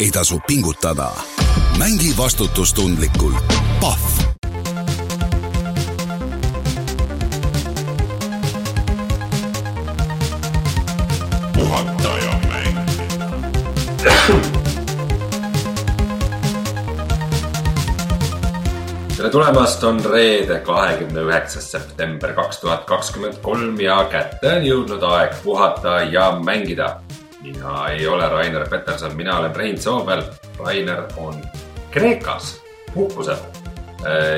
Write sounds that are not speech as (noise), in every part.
ei tasu pingutada. mängi vastutustundlikult. Pahv tere tulemast, on reede, kahekümne üheksas september kaks tuhat kakskümmend kolm ja kätte on jõudnud aeg puhata ja mängida. Mina ei ole Rainer Peterson, mina olen Rein Soomel. Rainer on Kreekas puhkusel.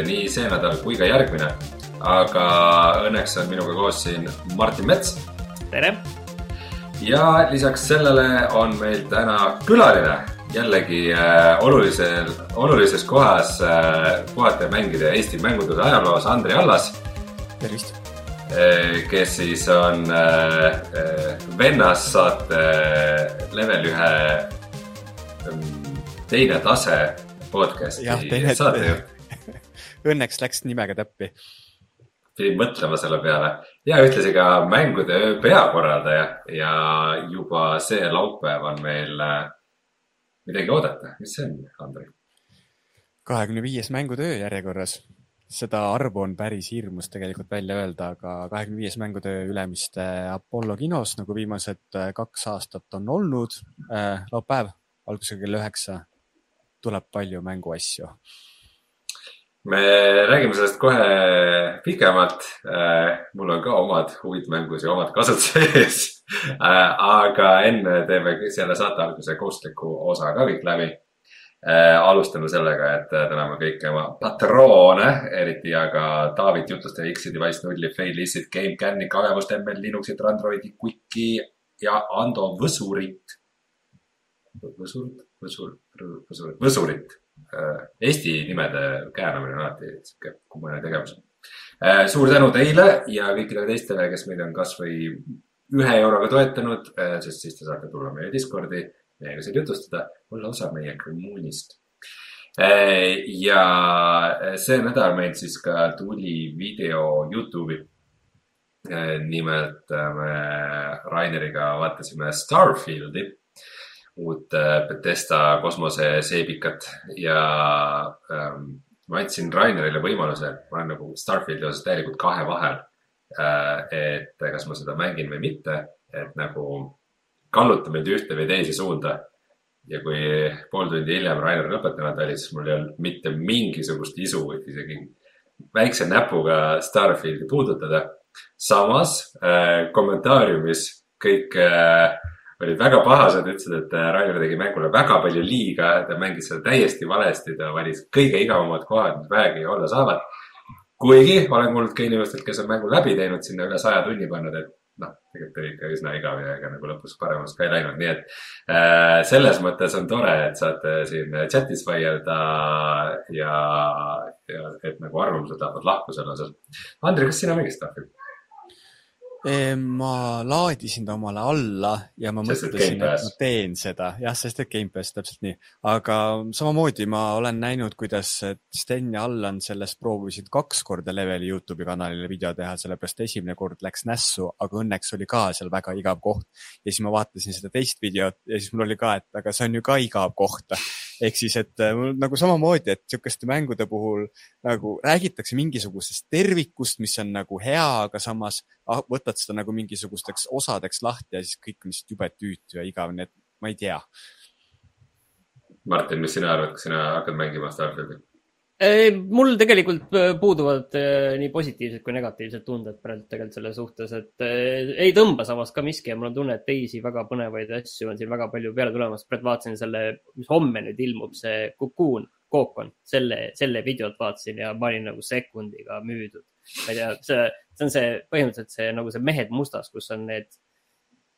nii see nädal kui ka järgmine. aga õnneks on minuga koos siin Martin Mets. tere. ja lisaks sellele on meil täna külaline jällegi äh, olulisel, olulises kohas äh, puhata ja mängida Eesti mängunduse ajaloos Andri Allas. tervist. Kes siis on äh, äh Vennas saate level ühe ähm, teine tase podcast'i saatejuht. (laughs) Õnneks läks nimega täppi. pidin mõtlema selle peale ja ühtlasi ka mängude öö peakorraldaja ja juba see laupäev on meil midagi oodata, mis see on, Andrei? kahekümne viies mängutöö järjekorras. Seda arvu on päris hirmus tegelikult välja öelda, aga kahekümne viies mängutöö Ülemiste Apollo kinos, nagu viimased äh, kaks aastat on olnud äh,. laupäev algusega kell üheksa tuleb palju mänguasju me räägime sellest kohe pikemalt. Äh, mul on ka omad huvid mängus ja omad kasud (laughs) sees. Äh, aga enne teeme selle saate alguse kohustusliku osa ka kõik läbi. Äh, alustame sellega, et täname kõiki oma patroone, eriti aga Taavit, Jutlustaja, X-i, Device Nulli, Failissit, GameCami, Kavevust, ML, Linuxit, Androidi, Quicki ja Ando Võsurit. Võsurit, Võsur, Võsurit, Võsurit Äh, Eesti nimede kääramine on alati sihuke kummune tegevus. Äh, suur tänu teile ja kõikidele teistele, kes meid on kasvõi ühe euroga toetanud, äh, sest siis te saate tulla meie Discordi, meiega siin jutustada, olla osa meie kommuunist. ja see nädal meil siis ka tuli video Youtube'i. nimelt me Raineriga vaatasime Starfieldi uut äh, Bethesda kosmoseseebikat ja ähm, ma andsin Rainerile võimaluse, ma olen nagu Starfieldi osas täielikult kahe vahel äh,. et kas ma seda mängin või mitte, et nagu kalluta mind ühte või teise suunda. ja kui pool tundi hiljem Rainer lõpetanud oli, siis mul ei olnud mitte mingisugust isu isegi väikse näpuga Starfieldi puudutada. samas äh, kommentaariumis kõik äh, olid väga pahased, ütlesid, et äh, Rainer tegi mängule väga palju liiga, ta mängis seda täiesti valesti, ta valis kõige igavamad kohad, mis vähegi olla saavad. kuigi olen kuulnud ka inimestelt, kes on mängu läbi teinud, sinna üle saja tunni pannud, et noh, tegelikult oli ikka üsna igav ja ega nagu lõpus paremaks ka ei läinud, nii et äh, selles mõttes on tore, et saate siin chat'is vaielda ja, ja et nagu arvamused lähevad lahku selle osas. Andrei, kas sina mängisid Starfieldi? Ma laadisin ta omale alla ja ma sest mõtlesin, et ma teen seda, jah, sest et Gamepass, täpselt nii. aga samamoodi ma olen näinud, kuidas Sten ja Allan sellest proovisid kaks korda leveli Youtube'i kanalile video teha, sellepärast esimene kord läks nässu, aga õnneks oli ka seal väga igav koht. ja siis ma vaatasin seda teist videot ja siis mul oli ka, et aga see on ju ka igav koht. ehk siis, et äh, nagu samamoodi, et sihukeste mängude puhul nagu räägitakse mingisugusest tervikust, mis on nagu hea, aga samas ah, võtad võtad seda nagu mingisugusteks osadeks lahti ja siis kõik on lihtsalt jube tüütu ja igav, nii et ma ei tea. Martin, mis sina arvad, kas sina hakkad mängima Starfieldi? mul tegelikult äh, puuduvad äh, nii positiivsed kui negatiivsed tunded praegu tegelikult selle suhtes, et äh, ei tõmba samas ka miski ja mul on tunne, et teisi väga põnevaid asju on siin väga palju peale tulemas. praegu vaatasin selle, mis homme nüüd ilmub, see Cocoon, Cookon, selle, selle videot vaatasin ja ma olin nagu sekundiga müüdud. Ma ei tea, see, see on see põhimõtteliselt see nagu see Mehed mustas, kus on need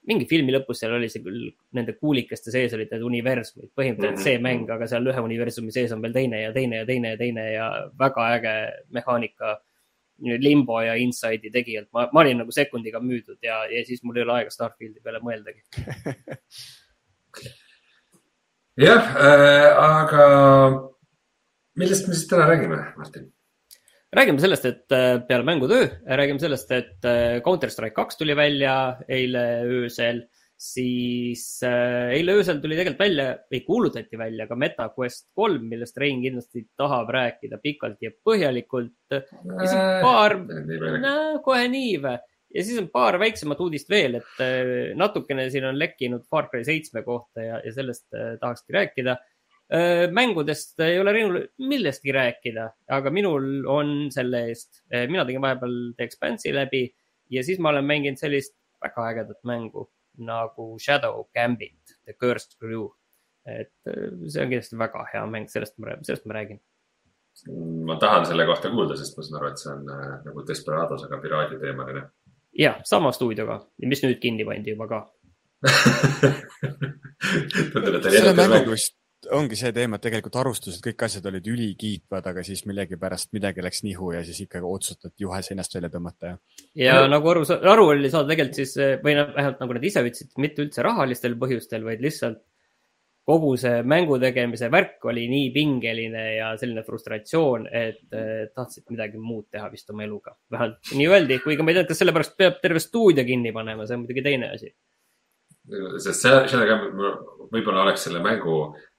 mingi filmi lõpus seal oli see küll, nende kuulikeste sees olid need universumid, põhimõtteliselt see mäng, aga seal ühe universumi sees on veel teine ja teine ja teine ja teine ja väga äge mehaanika. Limbo ja Inside'i tegijalt, ma, ma olin nagu sekundiga müüdud ja, ja siis mul ei ole aega Starfieldi peale mõeldagi (laughs) jah äh,, aga millest me siis täna räägime, Martin? Räägime sellest, et äh, peale mängutöö, räägime sellest, et äh, Counter Strike kaks tuli välja eile öösel siis äh, eile öösel tuli tegelikult välja või kuulutati välja ka MetaQuest kolm, millest Rein kindlasti tahab rääkida pikalt ja põhjalikult. ja siis paar äh,, kohe nii või? ja siis on paar väiksemat uudist veel, et natukene siin on lekkinud Far Cry seitsme kohta ja, ja sellest tahakski rääkida. Mängudest ei ole Reinul millestki rääkida, aga minul on selle eest. Mina tegin vahepeal The Expanse'i läbi ja siis ma olen mänginud sellist väga ägedat mängu nagu Shadow Gambit, The Cursed Crew. et see on kindlasti väga hea mäng, sellest ma, sellest ma räägin. ma tahan selle kohta kuulda, sest ma saan aru, et see on äh, nagu Desperados, aga piraaditeemaline. jah, sama stuudioga, mis nüüd kinni pandi juba ka (laughs) tundub, et oli edukas mäng ongi see teema, et tegelikult arvustused, kõik asjad olid ülikiitvad, aga siis millegipärast midagi läks nihu ja siis ikkagi otsustati juhe seinast välja tõmmata ja. ja nagu aru, aru oli saada tegelikult siis või noh, vähemalt nagu nad ise ütlesid, mitte üldse rahalistel põhjustel, vaid lihtsalt kogu see mängu tegemise värk oli nii pingeline ja selline frustratsioon, et tahtsid midagi muud teha vist oma eluga. vähemalt nii öeldi, kuigi ma ei tea, kas sellepärast peab terve stuudio kinni panema, see on muidugi teine asi. sest sellega võib-olla oleks selle mängu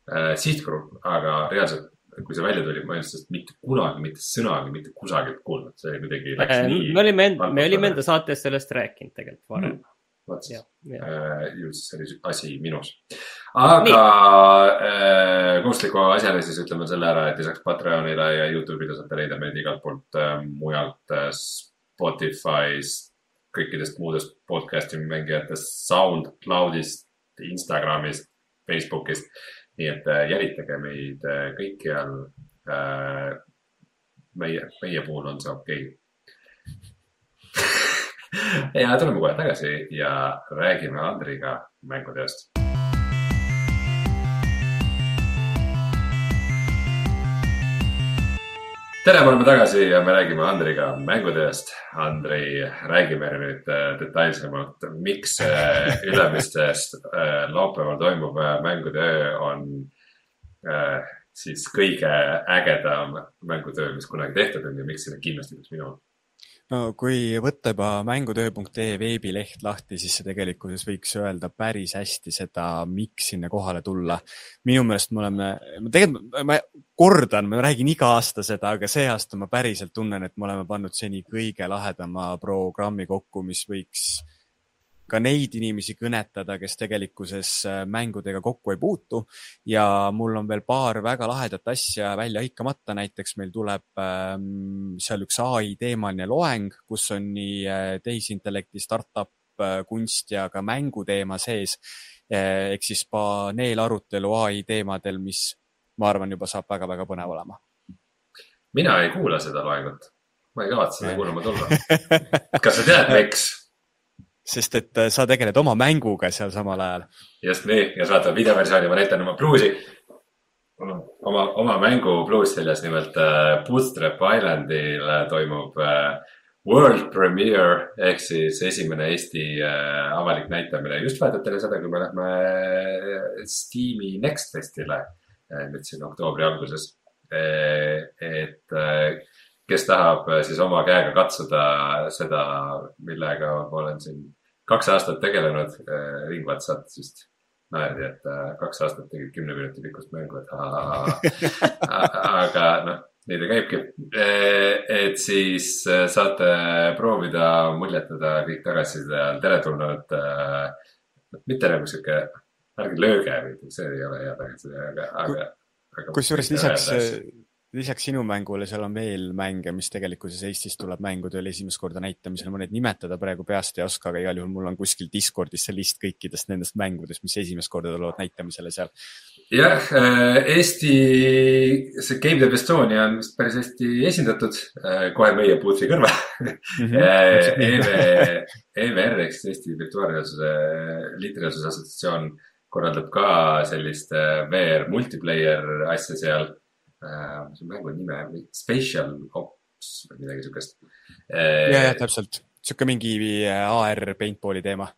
äh, sihtgrupp, aga reaalselt, kui see välja tuli, ma ei olnud sellest mitte kunagi, mitte sõnagi, mitte kusagilt kuulnud, see kuidagi läks äh, nii. me olime, me olime enda saates sellest rääkinud tegelikult varem. Mm vot siis, äh, just see oli asi minus. aga äh, kunstliku asjale siis ütleme selle ära, et lisaks Patreonile ja Youtube'i te saate leida meid igalt poolt äh, mujalt äh, Spotify'st, kõikidest muudest podcast'i mängijatest, SoundCloud'ist, Instagram'ist, Facebook'ist nii et äh, jälitage meid äh, kõikjal. Äh, meie, meie puhul on see okei okay. (laughs) ja tuleme kohe tagasi ja räägime Andriga mängudest tere, me oleme tagasi ja me räägime Andriga mängudest. Andrei, räägime nüüd äh, detailsemalt, miks Ülemistest äh, laupäeval toimuv äh, mängude öö on siis kõige ägedam mängutöö, mis kunagi tehtud on ja miks sinna kindlasti peaks minema no kui võtta juba mängutöö.ee veebileht lahti, siis see tegelikkuses võiks öelda päris hästi seda, miks sinna kohale tulla. minu meelest me oleme, tegelikult ma kordan, ma räägin iga aasta seda, aga see aasta ma päriselt tunnen, et me oleme pannud seni kõige lahedama programmi kokku, mis võiks ka neid inimesi kõnetada, kes tegelikkuses äh, mängudega kokku ei puutu. ja mul on veel paar väga lahedat asja välja hõikamata, näiteks meil tuleb ähm, seal üks ai teemaline loeng, kus on nii äh, tehisintellekti startup äh, kunst ja ka mänguteema sees. ehk siis paneelarutelu ai teemadel, mis ma arvan, juba saab väga-väga põnev olema. mina ei kuula seda loengut, ma ei kavatse seda kuulama tulla. (laughs) kas sa tead, miks? Sest et äh, sa tegeled oma mänguga seal samal ajal. just nii ja sa vaatad videoversiooni, ma näitan oma bluusi. oma, oma mängu bluus seljas nimelt äh, Bootstrap Islandil toimub äh, World Premiere ehk siis esimene Eesti äh, avalik näitamine just vahetult enne seda, kui me lähme äh, Steam'i Next Festile äh, nüüd siin oktoobri alguses äh,. et äh, kes tahab siis oma käega katsuda seda, millega ma olen siin kaks aastat tegelenud äh, Ringvatsat, sest naerdi, et äh, kaks aastat tegid kümne minuti pikkust mängu, et (laughs) aga noh, nii ta käibki. Äh, et siis saate proovida muljetada kõik tagasiside all teretulnud. mitte nagu sihuke, ärge lööge, see ei ole hea tagasiside, aga, aga, aga. kusjuures lisaks lisaks sinu mängule seal on veel mänge, mis tegelikkuses Eestis tuleb mängudel esimest korda näitamisel, ma neid nimetada praegu peast ei oska, aga igal juhul mul on kuskil Discordis see list kõikidest nendest mängudest, mis esimest korda tulevad näitamisele seal. jah, äh, Eesti, see Game Dev Estonia on vist päris hästi esindatud, äh, kohe meie booth'i kõrval mm. -hmm. EV, EVR ehk siis Eesti Virtuaalreaalsuse, Liitreaalsuse Assotsiatsioon korraldab ka sellist äh, VR multiplayer asja seal mis on mängu nime, Spatial Ops või midagi siukest äh,. ja, ja täpselt, sihuke mingi äh, AR paintball'i teema.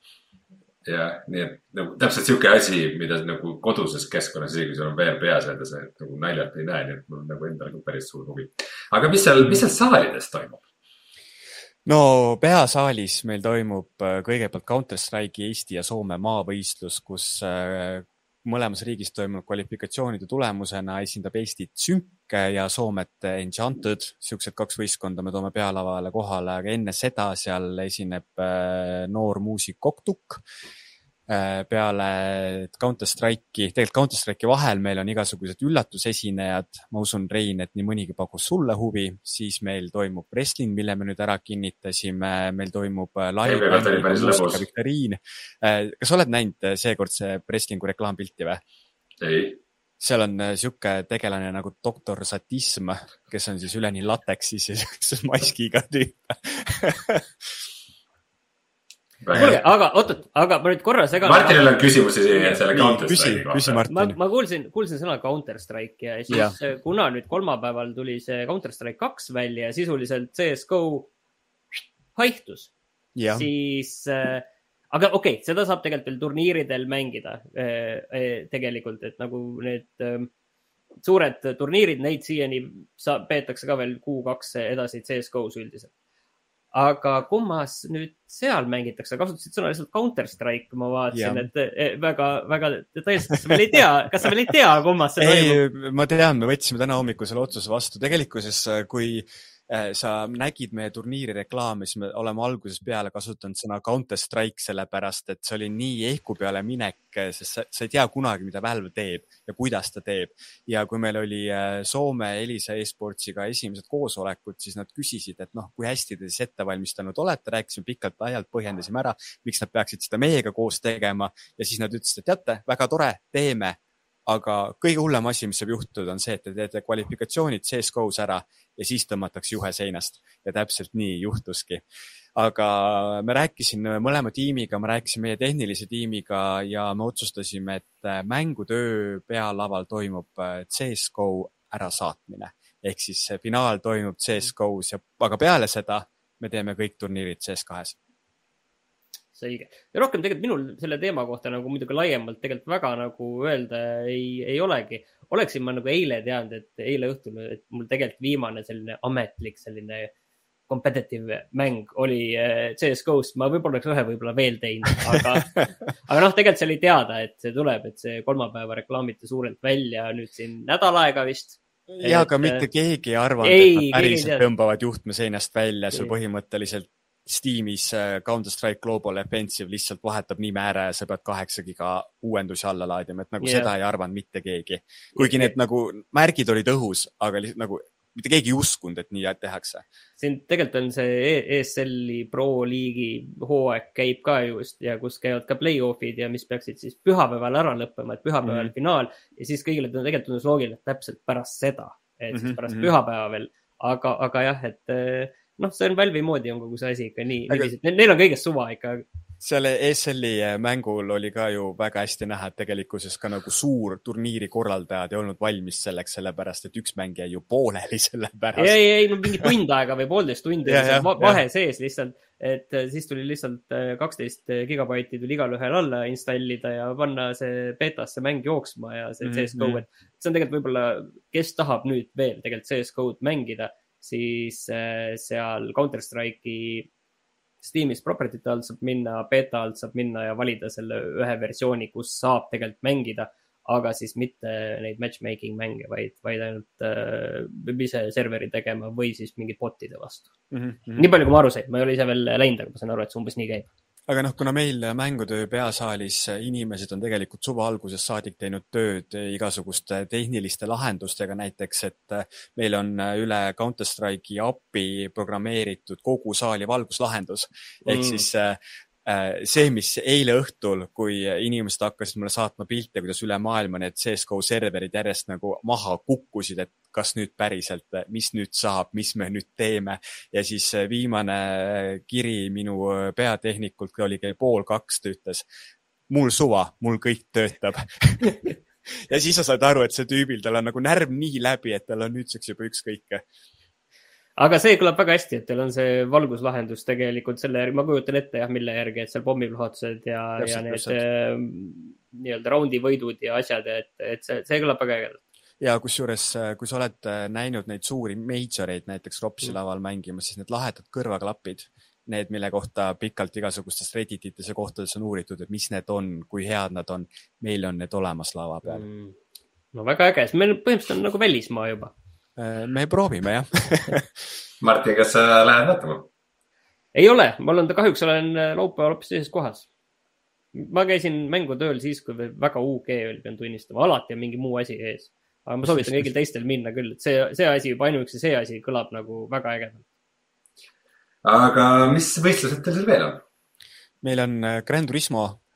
jah, nii et nagu täpselt sihuke asi, mida nagu koduses keskkonnas, isegi kui sul on VR peas, et sa nagu naljalt ei näe, nii et mul on nagu endal ka päris suur huvi. aga mis seal, mis seal saalides toimub? no peasaalis meil toimub äh, kõigepealt Counter-Strike'i Eesti ja Soome maavõistlus, kus äh, mõlemas riigis toimunud kvalifikatsioonide tulemusena esindab Eestit Sünke ja Soomet Enchanted. Siuksed kaks võistkonda me toome pealavale kohale, aga enne seda seal esineb äh, noor muusik Koktuk Äh, peale Counter-Strike'i, tegelikult Counter-Strike'i vahel meil on igasugused üllatusesinejad. ma usun, Rein, et nii mõnigi pakkus sulle huvi, siis meil toimub wrestling, mille me nüüd ära kinnitasime, meil toimub äh, live. viktoriin. Äh, kas oled näinud seekordse wrestling'u reklaampilti või? ei seal on sihuke tegelane nagu doktor Satism, kes on siis üleni lateksis ja (laughs) sihukeses maskiga tüüp (laughs) kuulge, aga oot-oot, aga ma nüüd korra segan. Martinil on küsimusi selle Counter Strike'i kohta. ma, ma kuulsin, kuulsin sõna Counter Strike ja siis ja. kuna nüüd kolmapäeval tuli see Counter Strike kaks välja ja sisuliselt CSGO haihtus, siis äh, aga okei okay,, seda saab tegelikult veel turniiridel mängida äh, äh, tegelikult, et nagu need äh, suured turniirid, neid siiani saab, peetakse ka veel kuu-kaks edasi CSGO-s üldiselt aga kummas nüüd seal mängitakse, kasutasid sõna lihtsalt Counter Strike, ma vaatasin, et eh, väga, väga detailselt, kas sa veel ei tea, kas sa veel ei tea, kummas see toimub? ma tean, me võtsime täna hommikul selle otsuse vastu. tegelikkuses, kui Äh, sa nägid meie turniiri reklaami, siis me oleme algusest peale kasutanud sõna Counter Strike, sellepärast et see oli nii ehku peale minek, sest sa, sa ei tea kunagi, mida Valve teeb ja kuidas ta teeb. ja kui meil oli äh, Soome Elisa e-sportsiga esimesed koosolekud, siis nad küsisid, et noh, kui hästi te siis ette valmistanud olete, rääkisime pikalt-laialt, põhjendasime ära, miks nad peaksid seda meiega koos tegema ja siis nad ütlesid, et teate, väga tore, teeme aga kõige hullem asi, mis saab juhtuda, on see, et te teete kvalifikatsioonid CSGO-s ära ja siis tõmmatakse juhe seinast. Ja täpselt nii juhtuski. aga me rääkisime mõlema tiimiga, ma rääkisin meie tehnilise tiimiga ja me otsustasime, et äh, mängutöö pealaval toimub äh, CSGO ärasaatmine. Ehk siis finaal toimub CSGO-s ja, aga peale seda me teeme kõik turniirid CS2-s selge. ja rohkem tegelikult minul selle teema kohta nagu muidugi laiemalt tegelikult väga nagu öelda ei, ei olegi. oleksin ma nagu eile teadnud, et eile õhtul, et mul tegelikult viimane selline ametlik selline competitive mäng oli äh, CS-GO-st, ma võib-olla oleks ühe võib-olla veel teinud, aga (laughs) aga noh, tegelikult see oli teada, et see tuleb, et see kolmapäeva reklaamiti suurelt välja nüüd siin nädal aega vist ja, aga mitte äh, keegi ei arvanud, et nad päriselt tõmbavad juhtme seinast välja, sul põhimõtteliselt Steamis äh, Counter-Strike Global Offensive lihtsalt vahetab nime ära ja sa pead kaheksa giga uuendusi alla laadima, et nagu yeah. seda ei arvanud mitte keegi. kuigi need nagu märgid olid õhus, aga lihtsalt nagu mitte keegi ei uskunud, et nii tehakse. siin tegelikult on see ESL-i Pro liigi hooaeg käib ka just ja kus käivad ka play-off'id ja mis peaksid siis pühapäeval ära lõppema, et pühapäeval mm -hmm. finaal ja siis kõigile tegelikult tundus loogiline, et täpselt pärast seda, et siis mhm, pärast mm -hmm. pühapäeva veel. aga, aga jah, et äh, noh, see on Valve'i moodi on kogu see asi ikka nii Aga..., neil on kõigest suva ikka. seal ESL-i eh, mängul oli ka ju väga hästi näha, et tegelikkuses ka nagu suur turniiri korraldajad ei olnud valmis selleks, sellepärast et üks mäng jäi ju pooleli selle pärast. ei, ei, ei, no mingi tund aega või poolteist tundi oli seal vahe ja. sees lihtsalt, et eh, siis tuli lihtsalt eh, kaksteist gigabaiti tuli igalühel alla installida ja panna see betasse mäng jooksma ja see mm -hmm. CSGO, et see on tegelikult võib-olla, kes tahab nüüd veel tegelikult CSGO-d mängida siis äh, seal Counter Strike'i Steamis property'te alt saab minna, beeta alt saab minna ja valida selle ühe versiooni, kus saab tegelikult mängida, aga siis mitte neid matchmaking mänge, vaid, vaid ainult äh, ise serveri tegema või siis mingi bot'ide vastu mm. -hmm. nii palju, kui ma aru sain, ma ei ole ise veel läinud, aga ma saan aru, et see umbes nii käib aga noh, kuna meil mängutöö peasaalis inimesed on tegelikult suve algusest saadik teinud tööd igasuguste tehniliste lahendustega, näiteks et meil on üle Counter Strike'i API programmeeritud kogu saali valguslahendus ehk mm. siis äh, see, mis eile õhtul, kui inimesed hakkasid mulle saatma pilte, kuidas üle maailma need CSGO serverid järjest nagu maha kukkusid, et kas nüüd päriselt, mis nüüd saab, mis me nüüd teeme. Ja siis äh, viimane äh, kiri minu äh, peatehnikult oli kell pool kaks, ta ütles mul suva, mul kõik töötab. (laughs) Ja siis sa saad aru, et see tüübil, tal on nagu närv nii läbi, et tal on nüüdseks juba ükskõik aga see kõlab väga hästi, et teil on see valguslahendus tegelikult selle järgi, ma kujutan ette jah, mille järgi, et seal pommiplahvatused ja, ja need äh, nii-öelda raundi võidud ja asjad, et, et see, see kõlab väga ägedalt ja kusjuures, kui sa oled näinud neid suuri major eid näiteks Ropsi mm. laval mängimas, siis need lahedad kõrvaklapid, need, mille kohta pikalt igasugustes Redditites ja kohtades on uuritud, et mis need on, kui head nad on. meil on need olemas lava peal mm.. no väga äge, siis meil põhimõtteliselt on nagu välismaa juba. Me proovime jah (laughs) Martin, kas sa lähed vaatama? ei ole, ma olen, kahjuks olen laupäeval hoopis teises kohas ma käisin mängutööl siis, kui väga UG oli, pean tunnistama, alati on mingi muu asi ees. aga ma soovitan kõigil teistel minna küll, et see, see asi, juba ainuüksi see asi kõlab nagu väga ägedalt. aga mis võistlused teil seal veel on? meil on äh, Gran Turismo Äh,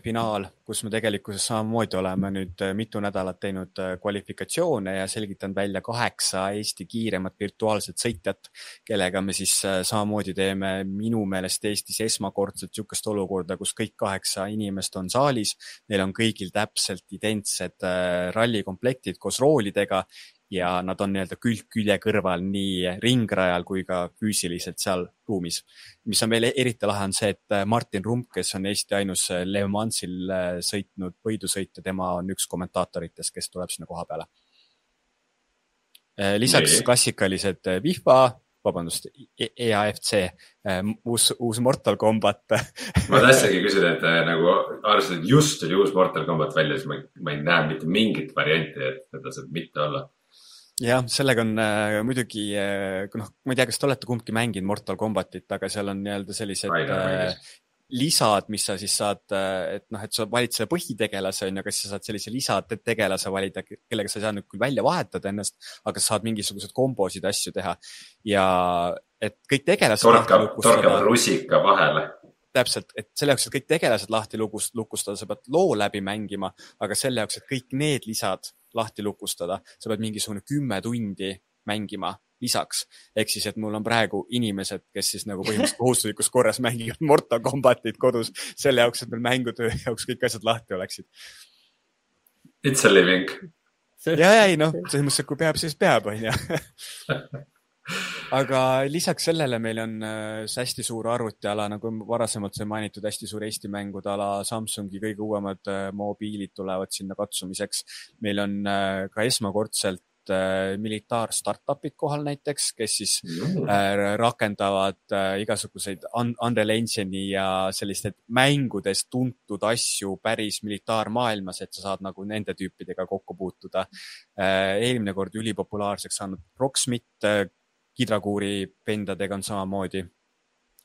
finaal, kus me tegelikkuses samamoodi oleme nüüd äh, mitu nädalat teinud äh, kvalifikatsioone ja selgitanud välja kaheksa Eesti kiiremat virtuaalset sõitjat, kellega me siis samamoodi teeme minu meelest Eestis esmakordselt niisugust olukorda, kus kõik kaheksa inimest on saalis. Neil on kõigil täpselt identsed rallikomplektid koos roolidega ja nad on nii-öelda külg külje kõrval nii ringrajal kui ka füüsiliselt seal ruumis. mis on veel eriti lahe, on see, et Martin Rump, kes on Eesti ainus Le Mansil äh, sõitnud võidusõitja, tema on üks kommentaatoritest, kes tuleb sinna koha peale. Äh, lisaks nee. klassikalised FIFA, vabandust, EAFC, äh, uus, uus Mortal Combat ma tahtsingi küsida, et nagu arvestades, et just tuli uus Mortal Combat välja, siis ma, ma ei näe mitte mingit varianti, et seda saab mitte olla jah, sellega on äh, muidugi äh,, noh, ma ei tea, kas te olete kumbki mänginud Mortal Combatit, aga seal on nii-öelda sellised äh, lisad, mis sa siis saad, äh, et noh, et sa valid selle põhitegelase, on ju, aga siis sa saad sellise lisategelase valida, kellega sa ei saa nüüd küll välja vahetada ennast, aga sa saad mingisuguseid kombosid, asju teha. ja et kõik tegelased. torkab, torkab rusika vahele täpselt, et selle jaoks, et kõik tegelased lahti lukust, lukustada, sa pead loo läbi mängima, aga selle jaoks, et kõik need lisad lahti lukustada, sa pead mingisugune kümme tundi mängima lisaks. ehk siis, et mul on praegu inimesed, kes siis nagu põhimõtteliselt (laughs) kohustuslikus korras mängivad Mortal Combatit kodus selle jaoks, et meil mängutöö jaoks kõik asjad lahti oleksid. It's a living. ja, ja ei noh, selles mõttes, et kui peab, siis peab, onju (laughs) aga lisaks sellele meil on äh, hästi suur arvutiala, nagu varasemalt sai mainitud, hästi suur Eesti mängude ala, Samsungi kõige uuemad äh, mobiilid tulevad sinna katsumiseks. meil on äh, ka esmakordselt militaar startup'id kohal näiteks, kes siis mm. rakendavad igasuguseid Unreal Engine'i ja selliste mängudes tuntud asju päris militaarmaailmas, et sa saad nagu nende tüüpidega kokku puutuda. eelmine kord ülipopulaarseks saanud Proxmit hidrakuuri pendadega on samamoodi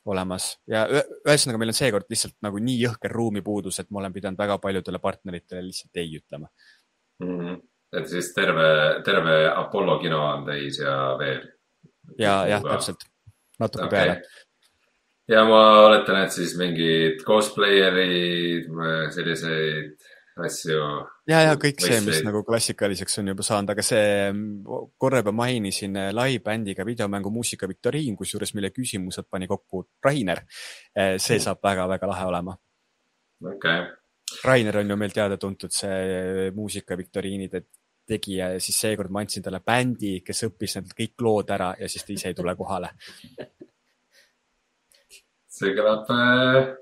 olemas ja ühesõnaga, meil on seekord lihtsalt nagu nii jõhker ruumipuudus, et ma olen pidanud väga paljudele partneritele lihtsalt ei ütlema mm. -hmm. et siis terve, terve Apollo kino on täis ja veel. ja, jah, täpselt, natuke okay. peale. ja ma oletan, et siis mingid cosplayer'id, selliseid asju. ja, ja kõik see, mis nagu klassikaliseks on juba saanud, aga see, korra juba mainisin äh, live-bändiga videomängu muusika viktoriin, kusjuures mille küsimused pani kokku Rainer. Äh, see saab väga-väga lahe olema. okei okay.. Rainer on ju meil teada-tuntud see muusika viktoriinide tegija ja siis seekord ma andsin talle bändi, kes õppis need kõik lood ära ja siis ta ise ei tule kohale (laughs) see kõlab äh,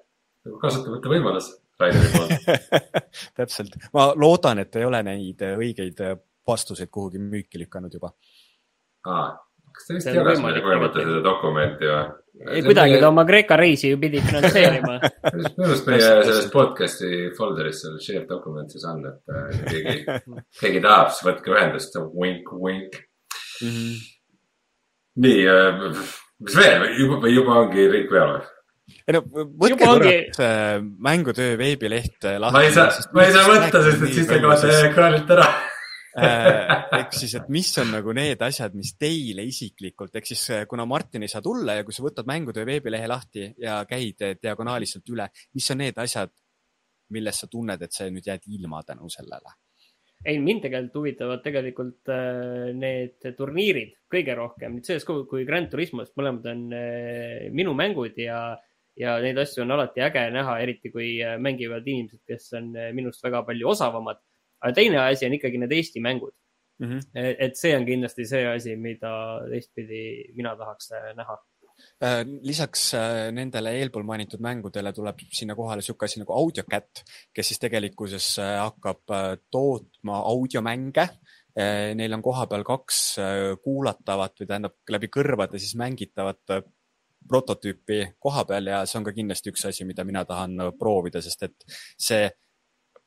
kasutamata võimalus Raineri poolt (laughs) täpselt, ma loodan, et ei ole neid õigeid vastuseid kuhugi müüki lükanud juba ah,. kas te vist jagasite kogemata seda dokumenti või? ei, kuidagi ta oma Kreeka reisi ju pidi finantseerima (laughs) minu arust meie selles podcast'i folder'is seal shared documents'is on, et äh, (laughs) keegi, keegi tahab, siis võtke ühendust, wink, wink mm. -hmm. nii, äh, mis veel, juba, juba ongi Riik peal või? Ei no võtke korraks ongi... mängutöö veebileht lahti. ma ei saa, ma ei saa võtta, sest et siis te kaote ekraanilt ära äh, ehk siis, et mis on nagu need asjad, mis teile isiklikult, ehk siis äh, kuna Martin ei saa tulla ja kui sa võtad mängutöö veebilehe lahti ja käid diagonaalis sealt üle, mis on need asjad, millest sa tunned, et sa nüüd jääd ilma tänu sellele? ei, mind tegelikult huvitavad tegelikult äh, need turniirid kõige rohkem, nüüd selles kui Grand Turismos, mõlemad on äh, minu mängud ja äh, ja neid asju on alati äge näha, eriti kui äh, mängivad inimesed, kes on äh, minust väga palju osavamad. aga teine asi on ikkagi need Eesti mängud mm. -hmm. et see on kindlasti see asi, mida teistpidi mina tahaks äh, näha lisaks nendele eelpool mainitud mängudele tuleb sinna kohale niisugune asi nagu AudioCat, kes siis tegelikkuses hakkab tootma audiomänge Neil on kohapeal kaks kuulatavat või tähendab läbi kõrvade siis mängitavat prototüüpi koha peal ja see on ka kindlasti üks asi, mida mina tahan proovida, sest et see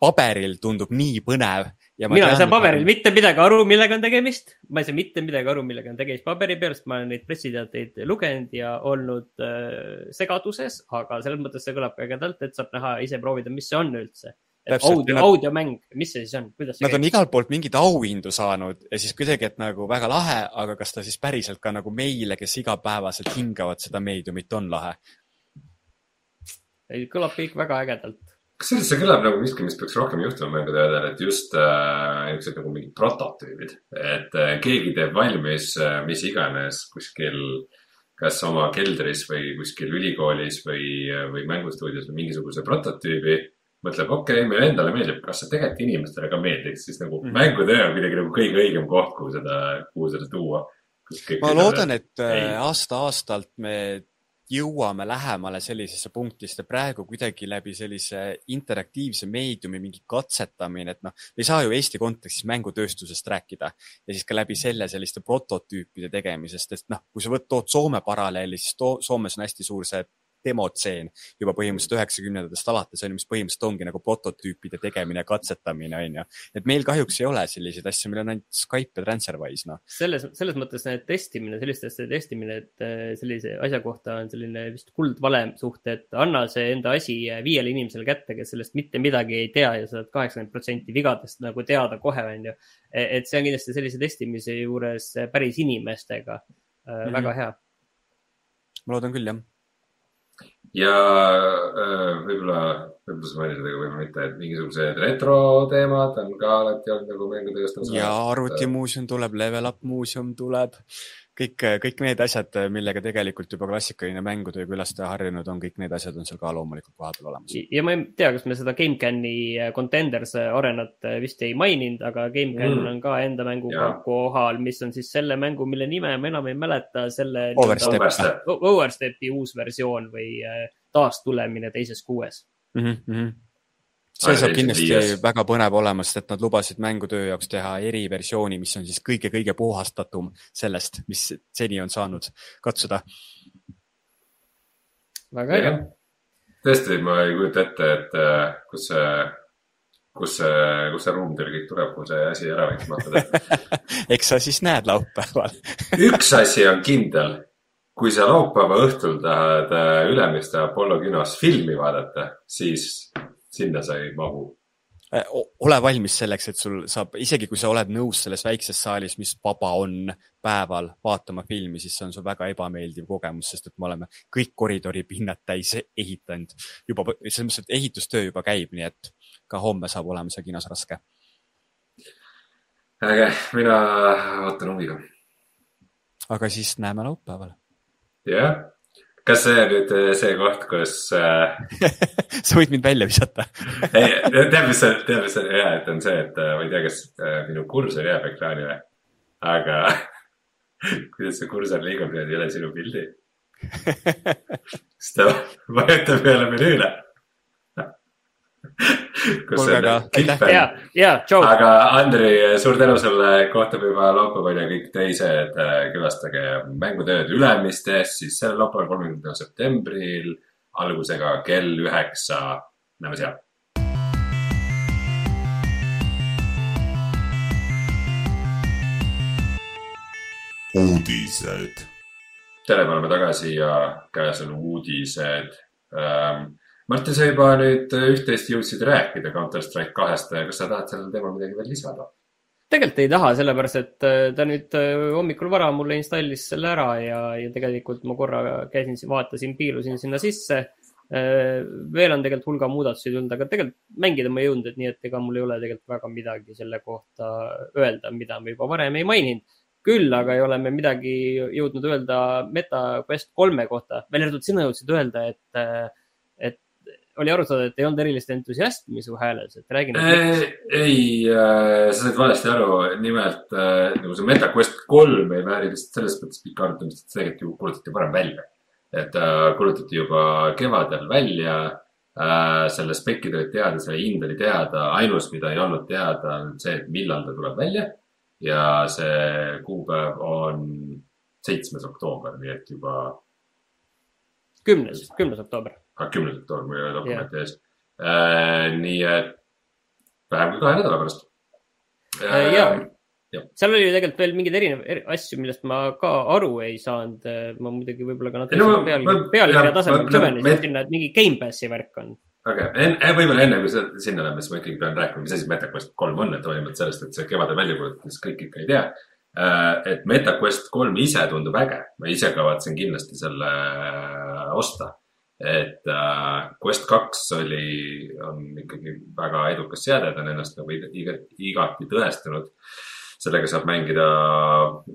paberil tundub nii põnev. mina ei saa paberil et... mitte midagi aru, millega on tegemist. ma ei saa mitte midagi aru, millega on tegemist paberi peal, sest ma olen neid pressiteateid lugenud ja olnud äh, segaduses, aga selles mõttes see kõlab ägedalt, et saab näha, ise proovida, mis see on üldse audio, audiomäng, mis see siis on, kuidas see Nad käib? on igalt poolt mingeid auhindu saanud ja siis kuidagi, et nagu väga lahe, aga kas ta siis päriselt ka nagu meile, kes igapäevaselt hingavad seda meediumit, on lahe? ei, kõlab kõik väga ägedalt. kusjuures see kõlab nagu miski, mis peaks rohkem juhtuma mängutöödel, et just äh, niisugused nagu mingid prototüübid, et äh, keegi teeb valmis äh, mis iganes kuskil kas oma keldris või kuskil ülikoolis või, äh, või mängustuudios või mingisuguse prototüübi mõtleb, okei okay,, meile endale meeldib, kas see tegelikult inimestele ka meeldiks, siis nagu mm -hmm. mängutöö on kuidagi nagu kõige õigem koht, kuhu seda, kuhu seda tuua. ma loodan, et äh, aasta-aastalt me jõuame lähemale sellisesse punkti, sest praegu kuidagi läbi sellise interaktiivse meediumi mingi katsetamine, et noh, me ei saa ju Eesti kontekstis mängutööstusest rääkida ja siis ka läbi selle selliste prototüüpide tegemisest, et noh, kui sa võt, tood Soome paralleeli, siis Soomes on hästi suur see demotseen juba põhimõtteliselt üheksakümnendatest alates on ju, mis põhimõtteliselt ongi nagu prototüüpide tegemine, katsetamine on ju. et meil kahjuks ei ole selliseid asju, meil on ainult Skype ja Transferwise noh. selles, selles mõttes testimine, selliste asjade testimine, et äh, sellise asja kohta on selline vist kuldvalem suht, et anna see enda asi viiele inimesele kätte, kes sellest mitte midagi ei tea ja saad kaheksakümmend protsenti vigadest nagu teada kohe, on ju. E, et see on kindlasti sellise testimise juures päris inimestega mm -hmm. väga hea. ma loodan küll, jah ja äh, võib-olla, võib-olla sa mainisid, aga võib-olla mitte, et mingisugused retroteemad on ka alati olnud nagu mängutööst. ja arvutimuuseum tuleb, Level Up muuseum tuleb kõik, kõik need asjad, millega tegelikult juba klassikaline mängutöö külastaja harjunud on, kõik need asjad on seal ka loomulikult kohapeal olemas. ja ma ei tea, kas me seda GameCami äh, Contenders äh, arenat äh, vist ei maininud, aga GameCam mm. on ka enda mänguga ja. kohal, mis on siis selle mängu, mille nime ma enam ei mäleta, selle. Overstep. Overstepi uus versioon või taastulemine teises kuues mm. -hmm see saab kindlasti viies. väga põnev olema, sest et nad lubasid mängutöö jaoks teha eriversiooni, mis on siis kõige-kõige puhastatum sellest, mis seni on saanud katsuda. väga äge. tõesti, ma ei kujuta ette, et äh, kus see, kus see, kus see ruum teil kõik tuleb, kui see asi ära võiks (laughs) mahtuda eks sa siis näed laupäeval (laughs) üks asi on kindel kui sa laupäeva õhtul tahad äh, Ülemiste Apollo kinos filmi vaadata, siis sinna sa ei mahu äh, ole valmis selleks, et sul saab, isegi kui sa oled nõus selles väikses saalis, mis vaba on päeval vaatama filmi, siis see on sul väga ebameeldiv kogemus, sest et me oleme kõik koridoripinnad täis ehitanud juba, selles mõttes, et ehitustöö juba käib, nii et ka homme saab olema see kinos raske. äge, mina ootan huviga. aga siis näeme laupäeval. jah kas see on nüüd äh, see koht, kus äh... (laughs) sa võid mind välja visata. (laughs) Ei, tead, mis on, tead, mis on hea, et on see, et äh, ma ei tea, kas äh, minu kursor jääb ekraanile, aga (laughs) kuidas see kursor liigub niimoodi üle sinu pildi. Siis ta vajutab peale menüüle. Ja, ja tšau. aga Andri, suur tänu sulle, kohtume juba laupäeval ja kõik teised äh, külastage mängutööd Ülemistes siis sel laupäeval, kolmekümnendal septembril algusega kell üheksa. näeme seal. uudised. tere, me oleme tagasi ja käes on uudised ähm, Martin, sa juba nüüd üht-teist jõudsid rääkida Counter Strike kahest, kas sa tahad sellel teemal midagi veel lisada? tegelikult ei taha, sellepärast et äh, ta nüüd äh, hommikul vara mulle installis selle ära ja, ja tegelikult ma korra käisin, vaatasin, piilusin sinna sisse. Äh, veel on tegelikult hulga muudatusi tulnud, aga tegelikult mängida ma ei jõudnud, et nii et ega mul ei ole tegelikult väga midagi selle kohta öelda, mida me juba varem ei maininud. küll aga ei ole me midagi jõudnud öelda MetaQuest kolme kohta, välja arvatud sina jõudsid öelda, et oli aru saada, et ei olnud erilist entusiasmi su hääles, et räägi nüüd. ei äh,, sa said valesti aru, nimelt äh, nagu see MetaQuest kolm ei vääri lihtsalt selles mõttes pikka arutamist, et see tegelikult ju kuulutati varem välja. et äh, kuulutati juba kevadel välja selle spekid olid teada, selle hind oli teada, ainus, mida ei olnud teada, on see, et millal ta tuleb välja ja see kuupäev on seitsmes oktoober, nii et juba. kümnes, kümnes oktoober. Kümnes oktoober, mul ei ole dokumenti ees äh,. nii et vähem kui kahe nädala pärast äh,. ja, ja., seal oli tegelikult veel mingeid erinevaid asju, millest ma ka aru ei saanud. ma muidugi võib-olla ka natuke no, pealkirja, pealkirja tasemel süvenesin sinna, et mingi Gamepassi värk on okei okay., enne, võib-olla enne kui sinna läheme, siis ma ikkagi pean rääkima, mis asi MetaQuest kolm on, et hoolimata sellest, et see kevadel välja kuulutati, kõik ikka ei tea. Äh, et MetaQuest kolm ise tundub äge, ma ise kavatsen kindlasti selle äh, osta. Et uh, Quest kaks oli, on ikkagi väga edukas seade, ta on ennast nagu igati tõestanud sellega saab mängida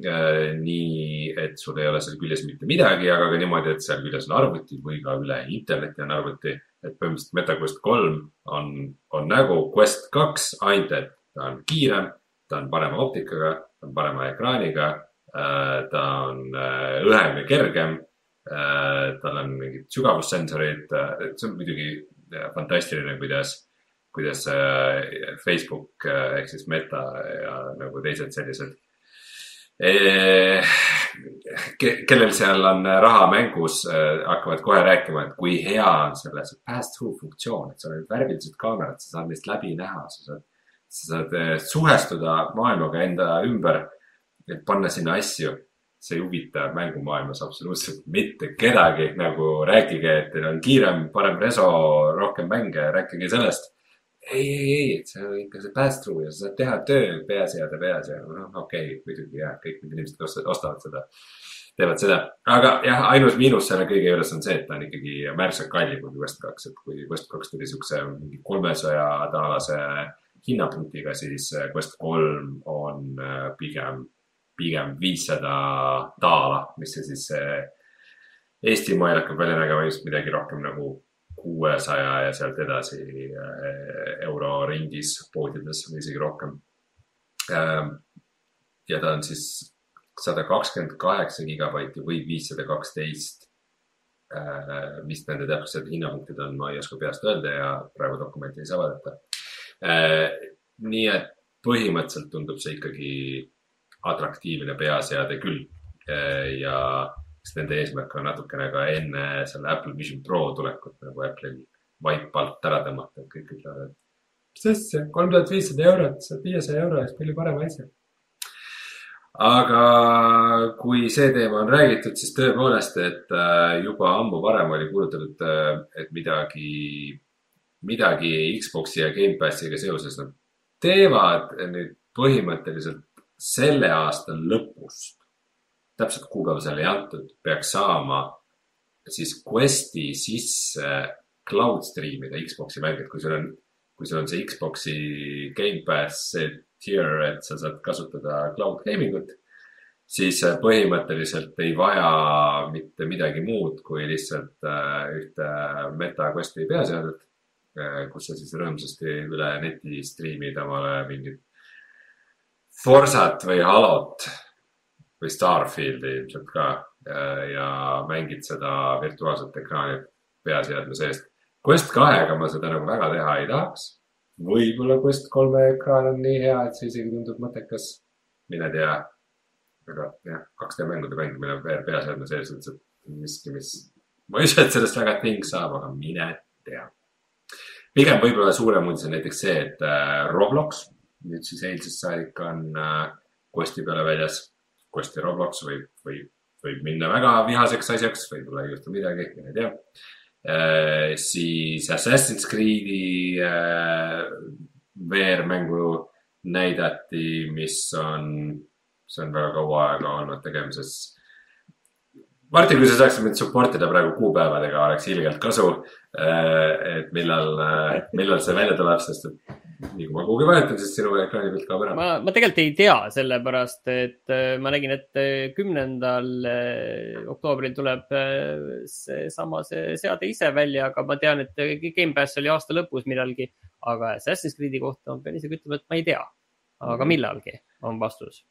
äh, nii, et sul ei ole seal küljes mitte midagi, aga ka niimoodi, et seal küljes on arvuti või ka üle interneti on arvuti. et põhimõtteliselt MetaQuest kolm on, on nagu Quest kaks, ainult et ta on kiirem, ta on parema optikaga, ta on parema ekraaniga äh,, ta on äh, õhem ja kergem äh,. Tal on mingid sügavussensorid, äh, see on muidugi äh, fantastiline, kuidas kuidas Facebook äh, ehk siis Meta ja nagu teised sellised kellel seal on raha mängus, äh, hakkavad kohe rääkima, et kui hea on selle see pass-through funktsioon, et sul on värvilised kaamerad, sa saad neist läbi näha, sa saad, sa saad äh, suhestuda maailmaga enda ümber, et panna sinna asju. See ei huvita mängumaailmas absoluutselt mitte kedagi, nagu rääkige, et teil on kiirem, parem reso, rohkem mänge, rääkige sellest. Ei, ei, ei, et see on ikka see pass-through ja sa saad teha töö peaseade peas ja noh, okei okay,, muidugi jah, kõik need inimesed, ostavad seda, teevad seda. aga jah, ainus miinus selle kõige juures on see, et ta on ikkagi märksa kallim kui Quest kaks, et kui Quest kaks tuli siukse mingi kolmesaja daalase hinnapunktiga, siis Quest kolm on äh, pigem, pigem viissada daala, mis see siis Eestimaal hakkab välja nägema just midagi rohkem nagu kuuesaja ja sealt edasi äh, euro ringis poodides või isegi rohkem. Ähm, ja ta on siis sada kakskümmend kaheksa gigabaiti või viissada kaksteist. Äh, mis nende täpsed hinnapunktid on, ma ei oska peast öelda ja praegu dokumenti ei saa vaadata. Äh, nii et põhimõtteliselt tundub see ikkagi atraktiivne peaseade küll ja sest nende eesmärk on natukene ka enne selle Apple Vision Pro tulekut nagu Apple'il vaip alt ära tõmmata, et kõik ütlevad, et mis asja, kolm tuhat viissada eurot, saad viiesaja euro eest palju parema asja. aga kui see teema on räägitud, siis tõepoolest, et äh, juba ammu varem oli kuulutatud, äh, et midagi, midagi Xbox'i ja Gamepassiga seoses nad teevad nüüd põhimõtteliselt selle aasta lõpust täpselt kuupäeva seal ei antud, peaks saama siis Questi sisse cloud stream ida Xbox'i mänge, et kui sul on, kui sul on see Xbox'i Gamepass tier, et sa saad kasutada cloud gaming ut, siis põhimõtteliselt ei vaja mitte midagi muud kui lihtsalt äh, ühte Meta Questi peaseadet, äh, kus sa siis rõõmsasti üle neti striimid omale mingit Forsat või Halot või Starfieldi ilmselt ka ja mängid seda virtuaalset ekraani peaseadme seest. Quest kahega ma seda nagu väga teha ei tahaks. võib-olla Quest kolme ekraan on nii hea, et see isegi tundub mõttekas. mine tea. aga jah, 2D mängude mängimine peaseadme sees üldse miski, mis, ma ei usu, et sellest väga ting saab, aga mine tea. pigem võib-olla suurem uudis on näiteks see, et äh, Roblox nüüd siis eilsest saadik on äh, Questi peale väljas ja Roblox võib, võib, võib minna väga vihaseks asjaks, võib-olla ei juhtu midagi, ei tea äh,. siis Assassin's Creed'i äh, VR-mängu näidati, mis on, see on väga kaua aega olnud tegemises. Martin, kui sa saaksid mind support ida praegu kuupäevadega, oleks ilgelt kasu. Et millal, äh, millal see välja tuleb, sest et nii kui ma kuhugi vajutan, siis sinu ekraani pealt kaob ära. ma, ma tegelikult ei tea, sellepärast et äh, ma nägin, et äh, kümnendal äh, oktoobril tuleb seesama see seade ise välja, aga ma tean, et Gamepass oli aasta lõpus millalgi. aga Assassin's Creed'i kohta ma pean isegi ütlema, et ma ei tea. aga mhm. millalgi on vastus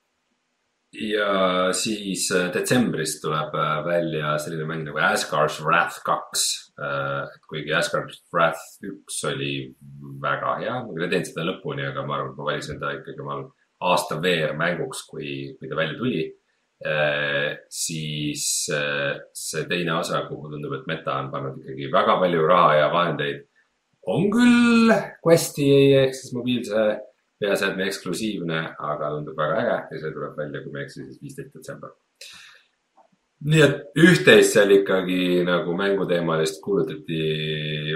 ja siis detsembris tuleb välja selline mäng nagu Asgard's Wrath kaks Äh, et kuigi Asgard's Wrath üks oli väga hea, ma küll ei teinud seda lõpuni, aga ma arvan, et ma valisin ta ikkagi omal aasta veermänguks, kui, kui ta välja tuli. Äh, siis äh, see teine osa, kuhu tundub, et Meta on pannud ikkagi väga palju raha ja vahendeid, on küll Questi ehk siis mobiilse peaseadme eksklusiivne, aga tundub väga äge ja see tuleb välja, kui ma ei eksi, siis viisteist detsember. nii et üht-teist seal ikkagi nagu mänguteemalist kuulutati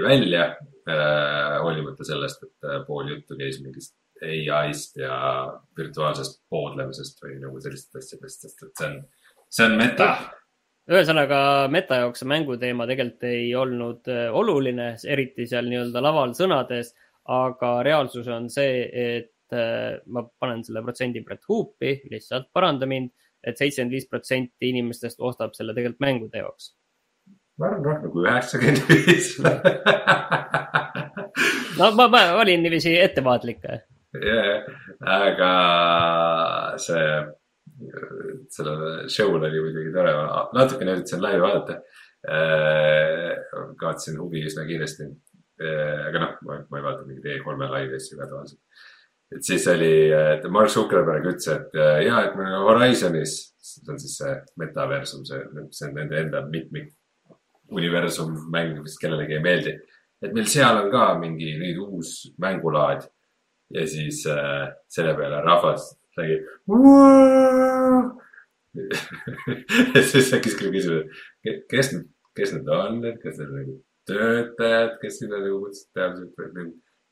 välja äh,, hoolimata sellest, et äh, pool juttu käis mingist ai-st ja virtuaalsest poodlemisest või nagu sellistest asjadest, sest et see on, see on meta. ühesõnaga meta jaoks see mänguteema tegelikult ei olnud äh, oluline, eriti seal nii-öelda laval sõnades, aga reaalsus on see, et äh, ma panen selle protsendi praegu huupi, lihtsalt paranda mind et, et seitsekümmend viis protsenti inimestest ostab selle tegelikult mängude jaoks. ma arvan rohkem kui üheksakümmend viis. (laughs) no ma, ma olin niiviisi ettevaatlik yeah,. aga see, sellel show'l oli muidugi tore, natukene üritasin laivi vaadata. Äh, kaotasin huvi üsna kiiresti. Äh, aga noh, ma, ei vaata mingeid E3-e laivi asju ka tavaliselt. Et siis oli, et Mark Zuckerberg ütles, et äh, ja, et me Horizonis, see on siis see metaversum, see, see on nende enda mitmik universum mäng, mis kellelegi ei meeldi. et meil seal on ka mingi nüüd uus mängulaad ja siis äh, selle peale rahvas räägib. (laughs) ja siis tekkis küll küsimus, kes, kes need on, et kas need nagu töötajad, kes sinna nagu kutsuti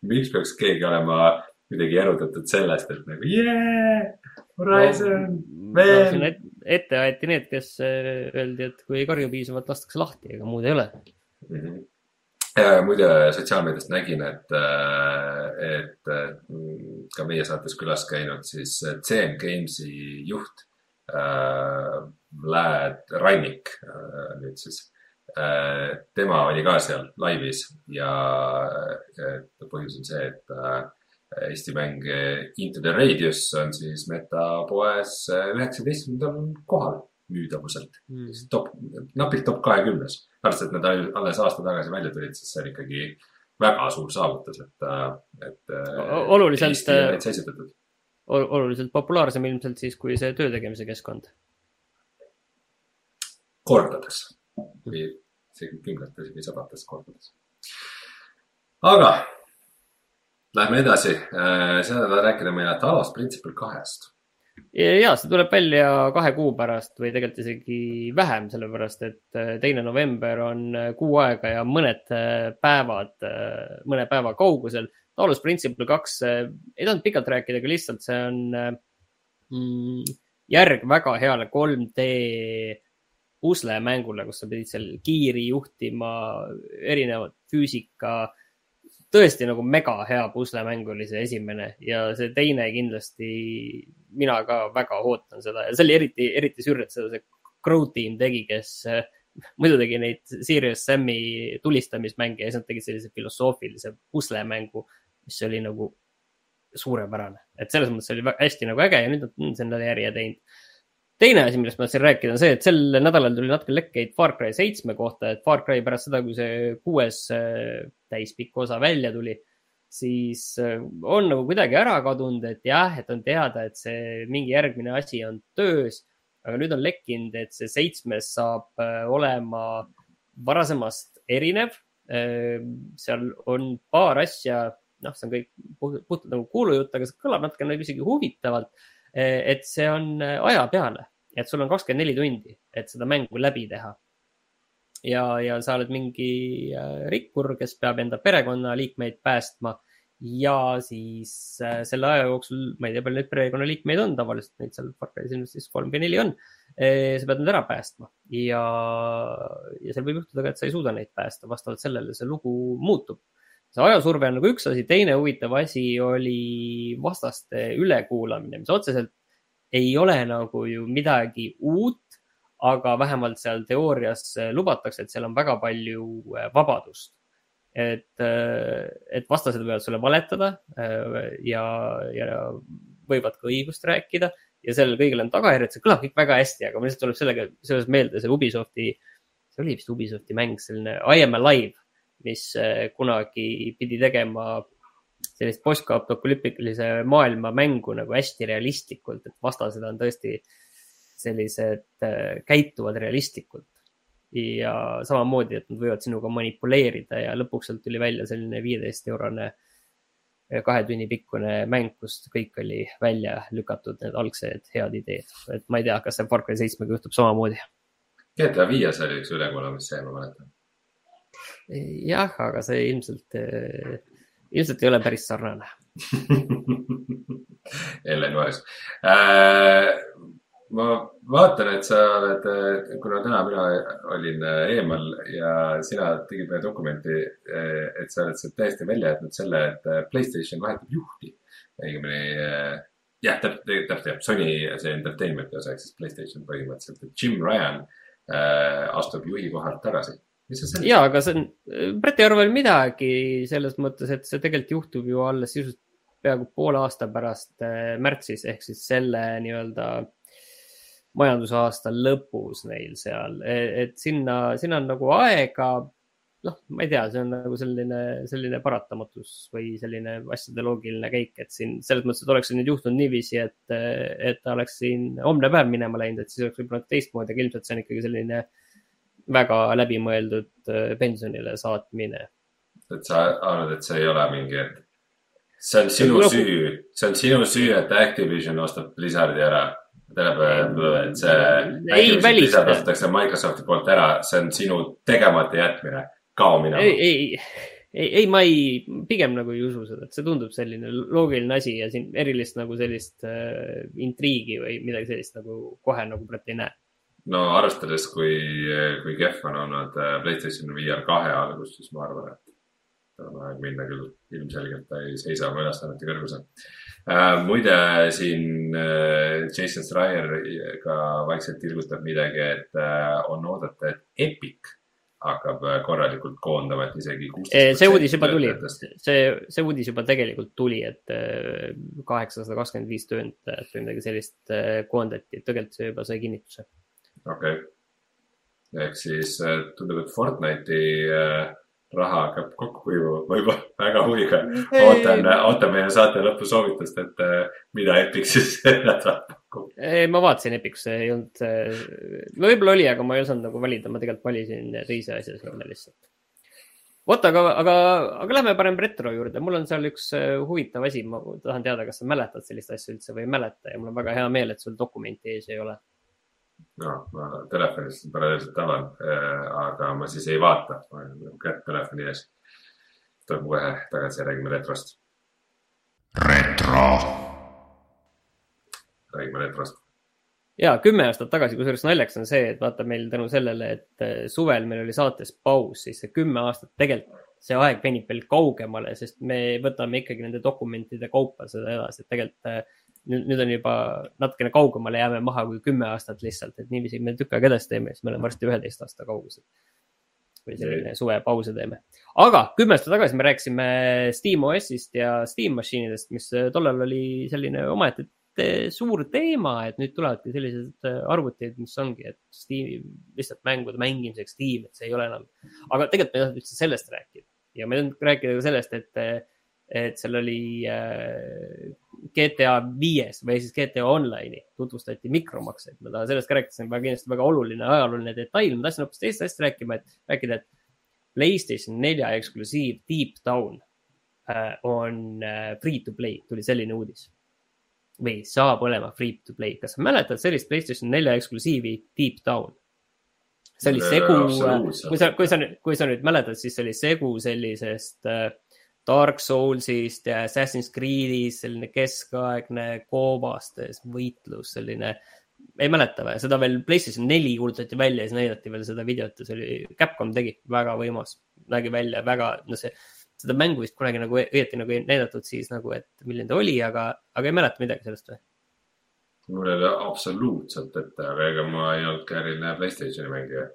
miks peaks keegi olema kuidagi erutatud sellest, et nagu yeah, Horizon no,, veel. ette aeti need, kes äh, öeldi, et kui ei karju piisavalt, lastakse lahti, ega muud ei ole mm. -hmm muide, sotsiaalmeediast nägin, et, äh, et mm, ka meie saates külas käinud siis CM Games'i juht äh,, Vlad Rannik äh, nüüd siis äh,. tema oli ka seal laivis ja põhjus on see, et äh, Eesti mäng Into the Radius on siis metapoes üheksateistkümnendal kohal müüdavuselt mm.. top, napilt top kahekümnes. pärast, et nad alles aasta tagasi välja tulid, siis see on ikkagi väga suur saavutus, et, et. oluliselt, oluliselt populaarsem ilmselt siis, kui see töö tegemise keskkond. kordades, kui isegi kümnetes või sadades kordades. aga lähme edasi, seda tahad rääkida meile Talos Principle kahest ja see tuleb välja kahe kuu pärast või tegelikult isegi vähem, sellepärast et äh, teine november on äh, kuu aega ja mõned äh, päevad, mõne päeva kaugusel. Taolus Principle kaks, ei tahtnud pikalt rääkida, aga lihtsalt see on mm, järg väga heale 3D puslemängule, kus sa pidid seal kiiri juhtima, erinevat füüsika tõesti nagu mega hea puslemäng oli see esimene ja see teine kindlasti, mina ka väga ootan seda ja see oli eriti, eriti sürr, et seda see Crow Team tegi, kes äh, muidu tegi neid Serious Sam'i tulistamismänge ja siis nad tegid sellise filosoofilise puslemängu, mis oli nagu suurepärane, et selles mõttes oli hästi nagu äge ja nüüd nad on selle järje teinud. Teine asi, millest ma tahtsin rääkida, on see, et sel nädalal tuli natuke lekkeid Far Cry seitsme kohta, et Far Cry pärast seda, kui see kuues äh, täispikk osa välja tuli, siis äh, on nagu kuidagi ära kadunud, et jah, et on teada, et see mingi järgmine asi on töös. aga nüüd on lekkinud, et see seitsmes saab äh, olema varasemast erinev. seal on paar asja, noh, see on kõik puhtalt nagu kuulujutt, aga see kõlab natuke nagu isegi huvitavalt et see on aja peale, et sul on kakskümmend neli tundi, et seda mängu läbi teha. Ja, ja sa oled mingi äh, rikkur, kes peab enda perekonnaliikmeid päästma ja siis äh, selle aja jooksul, ma ei tea, palju neid perekonnaliikmeid on, tavaliselt neid seal Far Cry's ilmselt siis kolm või neli on. Sa pead nad ära päästma ja, ja seal võib juhtuda ka, et sa ei suuda neid päästa, vastavalt sellele see lugu muutub see ajasurve on nagu üks asi, teine huvitav asi oli vastaste ülekuulamine, mis otseselt ei ole nagu ju midagi uut, aga vähemalt seal teoorias lubatakse, et seal on väga palju äh, vabadust. et, äh, et vastased võivad sulle valetada äh, ja, ja võivad ka õigust rääkida ja sellel kõigil on tagajärjed, see kõlab kõik väga hästi, aga mul lihtsalt tuleb sellega seoses meelde see Ubisofti, see oli vist Ubisofti mäng, selline I am alive mis kunagi pidi tegema sellist postapokalüptilise maailma mängu nagu hästi realistlikult, et vastased on tõesti sellised, äh, käituvad realistlikult. ja samamoodi, et nad võivad sinuga manipuleerida ja lõpuks sealt tuli välja selline viieteist eurone äh, kahe tunni pikkune mäng, kust kõik oli välja lükatud, need algsed head ideed. et ma ei tea, kas see Far Cry seitsmega juhtub samamoodi. GTA viies oli üks ülekuulamise, ma mäletan. jah, aga see ilmselt, äh, ilmselt ei ole päris sarnane (laughs) Ellen Vares äh, ma vaatan, et sa oled, kuna täna mina olin eemal ja sina tegid meile dokumenti, et sa oled sealt täiesti välja jätnud selle, et Playstation vahetab juhti. õigemini jah, täpselt, täpselt jah, Sony see entertainment'i osa ehk siis Playstation põhimõtteliselt, et Jim Ryan äh, astub juhi kohalt tagasi ja, aga see on, Brett ei arva midagi selles mõttes, et see tegelikult juhtub ju alles sisuliselt peaaegu poole aasta pärast märtsis ehk siis selle nii-öelda äh, majandusaasta lõpus neil seal, e, et sinna, sinna on nagu aega. noh, ma ei tea, see on nagu selline, selline paratamatus või selline asjade loogiline käik, et siin selles mõttes, et oleks nüüd juhtunud niiviisi, et, et ta oleks siin homne päev minema läinud, et siis oleks võib-olla teistmoodi, aga ilmselt see on ikkagi selline väga läbimõeldud e, pensionile saatmine. et sa arvad, et see ei ole mingi, et see on sinu nagu... süü, see on sinu süü, et Activision ostab Blizzardi ära tähendab, et see välista. kasutatakse Microsofti poolt ära, see on sinu tegemata jätmine, kao minema. ei, ei, ei, ei, ma ei, pigem nagu ei usu seda, et see tundub selline loogiline asi ja siin erilist nagu sellist äh, intriigi või midagi sellist nagu kohe nagu Brett ei näe. no arvestades, kui, kui kehv on olnud äh, PlayStation VR kahe algus, siis ma arvan, et on aeg minna küll, ilmselgelt ta ei seisa oma ülesannete kõrgusel äh,. Muide, siin äh, Jason Schreier ka vaikselt tilgutab midagi, et äh, on oodata, et Epic hakkab äh, korralikult koondama, et isegi kuusteist. see uudis juba tuli, see, see uudis juba tegelikult tuli, et äh, kaheksasada kakskümmend viis töötajat või midagi sellist äh, koondati, et tegelikult see juba sai kinnituse. okei okay., ehk siis tundub, et Fortnite'i raha hakkab kokku kuivama, ma juba (laughs) väga huviga ootan, ootan meie saate lõpu soovitust, et äh, mida Epic (laughs) siis nädal pakub. ma vaatasin Epicus, ei olnud, no võib-olla oli, aga ma ei osanud nagu valida, ma tegelikult valisin teise asja sinna lihtsalt. vot, aga, aga, aga lähme parem retro juurde, mul on seal üks äh, huvitav asi, ma tahan teada, kas sa mäletad sellist asja üldse või ei mäleta ja mul on väga hea meel, et sul dokumenti ees ei ole no ma telefonist paralleelselt avan äh,, aga ma siis ei vaata, ma olen nagu kätt telefoni ees. tuleb kohe tagasi ja räägime retrost. retro. räägime retrost. ja kümme aastat tagasi, kusjuures naljakas on see, et vaata meil tänu sellele, et äh, suvel meil oli saates paus, siis see kümme aastat tegelikult see aeg venib veel kaugemale, sest me võtame ikkagi nende dokumentide kaupa seda edasi, et tegelikult äh, nüüd, nüüd on juba natukene kaugemale jääme maha kui kümme aastat lihtsalt, et niiviisi me tükk aega edasi teeme, siis me oleme varsti üheteist aasta kaugusel. või selline suvepause teeme. aga kümme aastat tagasi me rääkisime Steam OS-ist ja Steam Machine'idest, mis tollal oli selline omaette suur teema, et nüüd tulevadki sellised arvutid, mis ongi, et Steam, lihtsalt mängude mängimiseks Steam, et see ei ole enam. aga tegelikult me ei tahtnud üldse sellest rääkida ja me ei tahtnud rääkida ka sellest, et et seal oli äh, GTA viies või siis GTA Online'i tutvustati mikromakseid. ma tahan sellest ka rääkida, see on väga kindlasti väga oluline ajalooline detail. ma tahtsin hoopis teist asja rääkima, et rääkida, et PlayStation nelja eksklusiiv Deep Down äh, on äh, free to play, tuli selline uudis. või saab olema free to play. kas sa mäletad sellist PlayStation nelja eksklusiivi Deep Down? see oli segu, kui sa, kui sa, kui sa nüüd mäletad, siis see oli segu sellisest äh, Dark Soulsist ja Assassin's Creed'ist, selline keskaegne koobastes võitlus, selline, ei mäleta või, seda veel PlayStation neli kuulutati välja ja siis näidati veel seda videot ja see oli, Capcom tegi, väga võimas, nägi välja väga, no see, seda mängu vist kunagi nagu õieti nagu ei näidatud siis nagu, et milline ta oli, aga, aga ei mäleta midagi sellest või? mul ei ole absoluutselt ette, aga ega ma ei olnud ka eriline Playstationi mängija.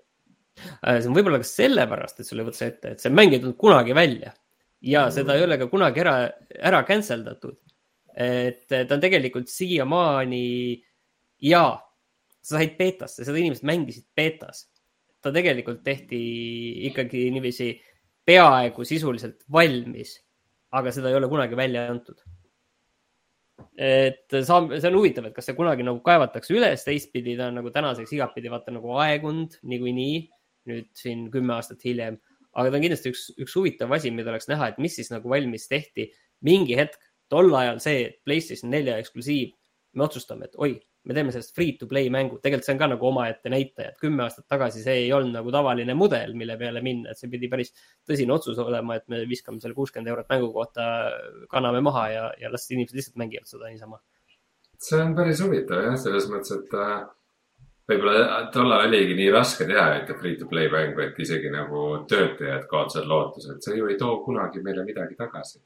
Äh, see on võib-olla ka sellepärast, et sul ei võta ette, et see mäng ei tulnud kunagi välja ja seda ei ole ka kunagi ära, ära cancel datud. et ta on tegelikult siiamaani ja sa said beetasse, seda inimesed mängisid beetas. ta tegelikult tehti ikkagi niiviisi peaaegu sisuliselt valmis aga seda ei ole kunagi välja antud. et saab, see on huvitav, et kas see kunagi nagu kaevatakse üles, teistpidi ta on nagu tänaseks igatpidi vaata nagu aegunud niikuinii, nüüd siin kümme aastat hiljem. Aga ta on kindlasti üks, üks huvitav asi, mida oleks näha, et mis siis nagu valmis tehti. mingi hetk, tol ajal see PlayStation nelja eksklusiiv, me otsustame, et oi, me teeme sellest free to play mängu, tegelikult see on ka nagu omaette näitaja, et kümme aastat tagasi see ei olnud nagu tavaline mudel, mille peale minna, et see pidi päris tõsine otsus olema, et me viskame selle kuuskümmend eurot mängu kohta, kanname maha ja, ja las inimesed lihtsalt mängivad seda niisama. see on päris huvitav jah, selles mõttes, et äh, võib-olla tollal oligi nii raske teha ühte free to play mängu, et isegi nagu töötajad kaotasid lootuse, et see ju ei too kunagi meile midagi tagasi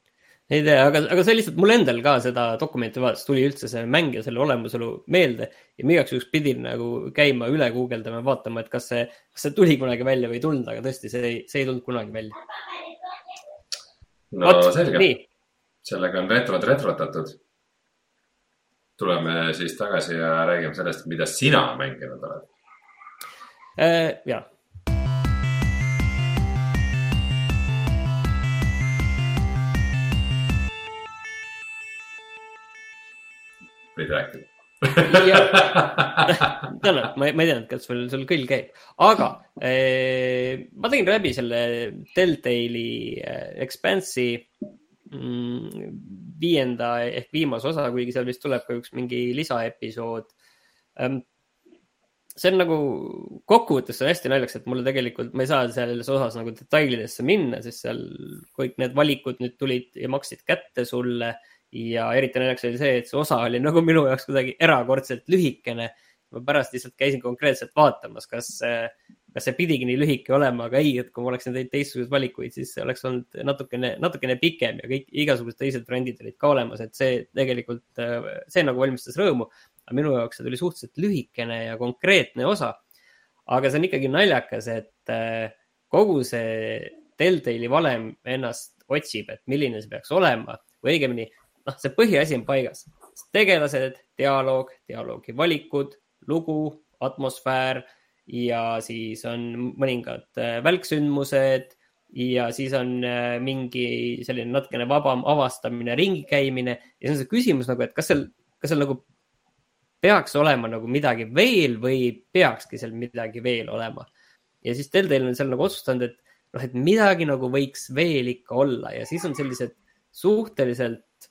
ei tea, aga, aga see lihtsalt mul endal ka seda dokumenti vaadates tuli üldse see mäng ja selle olemasolu meelde ja ma igaks juhuks pidin nagu käima üle guugeldama ja vaatama, et kas see, kas see tuli kunagi välja või ei tulnud, aga tõesti, see ei, see ei tulnud kunagi välja. no Ot, selge. sellega on retrod retrotatud. Tuleme siis tagasi ja räägime sellest, mida sina mänginud oled. Äh,. ja võid rääkida (laughs) tänan, ma, ma ei teadnud, kas sul, sul kõll käib, aga eh, ma tegin läbi selle Telltale'i eh, Expanse'i mm, viienda ehk viimase osa, kuigi seal vist tuleb ka üks mingi lisaepisood ähm,. see on nagu kokkuvõttes on hästi naljakas, et mulle tegelikult, ma ei saa selles osas nagu detailidesse minna, sest seal kõik need valikud nüüd tulid ja maksid kätte sulle ja eriti naljakas oli see, et see osa oli nagu minu jaoks kuidagi erakordselt lühikene. ma pärast lihtsalt käisin konkreetselt vaatamas, kas, kas see pidigi nii lühike olema, aga ei, et kui ma oleksin teinud teistsuguseid valikuid, siis see oleks olnud natukene, natukene pikem ja kõik igasugused teised brändid olid ka olemas, et see tegelikult, see nagu valmistas rõõmu. aga minu jaoks see tuli suhteliselt lühikene ja konkreetne osa. aga see on ikkagi naljakas, et kogu see Deltali valem ennast otsib, et milline see peaks olema või õigemini noh, see põhiasi on paigas. tegelased, dialoog, dialoogi valikud, lugu, atmosfäär ja siis on mõningad äh, välksündmused ja siis on äh, mingi selline natukene vabam avastamine, ringi käimine. Ja siis on see küsimus nagu, et kas seal, kas seal nagu peaks olema nagu midagi veel või peakski seal midagi veel olema. ja siis Deltail on seal nagu otsustanud, et noh, et midagi nagu võiks veel ikka olla. Ja siis on sellised suhteliselt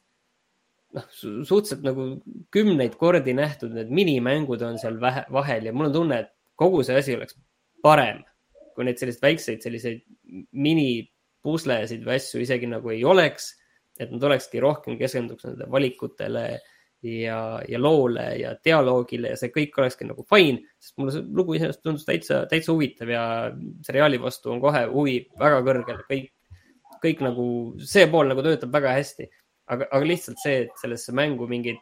noh, suhteliselt nagu kümneid kordi nähtud, need minimängud on seal vähe, vahel. Ja mul on tunne, et kogu see asi oleks parem, kui neid selliseid väikseid selliseid minipuslesid või asju isegi nagu ei oleks. et nad olekski rohkem keskenduks nende valikutele ja, ja loole ja dialoogile ja see kõik olekski nagu fine, sest mulle see lugu iseenesest tundus täitsa, täitsa huvitav ja seriaali vastu on kohe huvi väga kõrgel, kõik, kõik nagu see pool nagu töötab väga hästi aga, aga lihtsalt see, et sellesse mängu mingid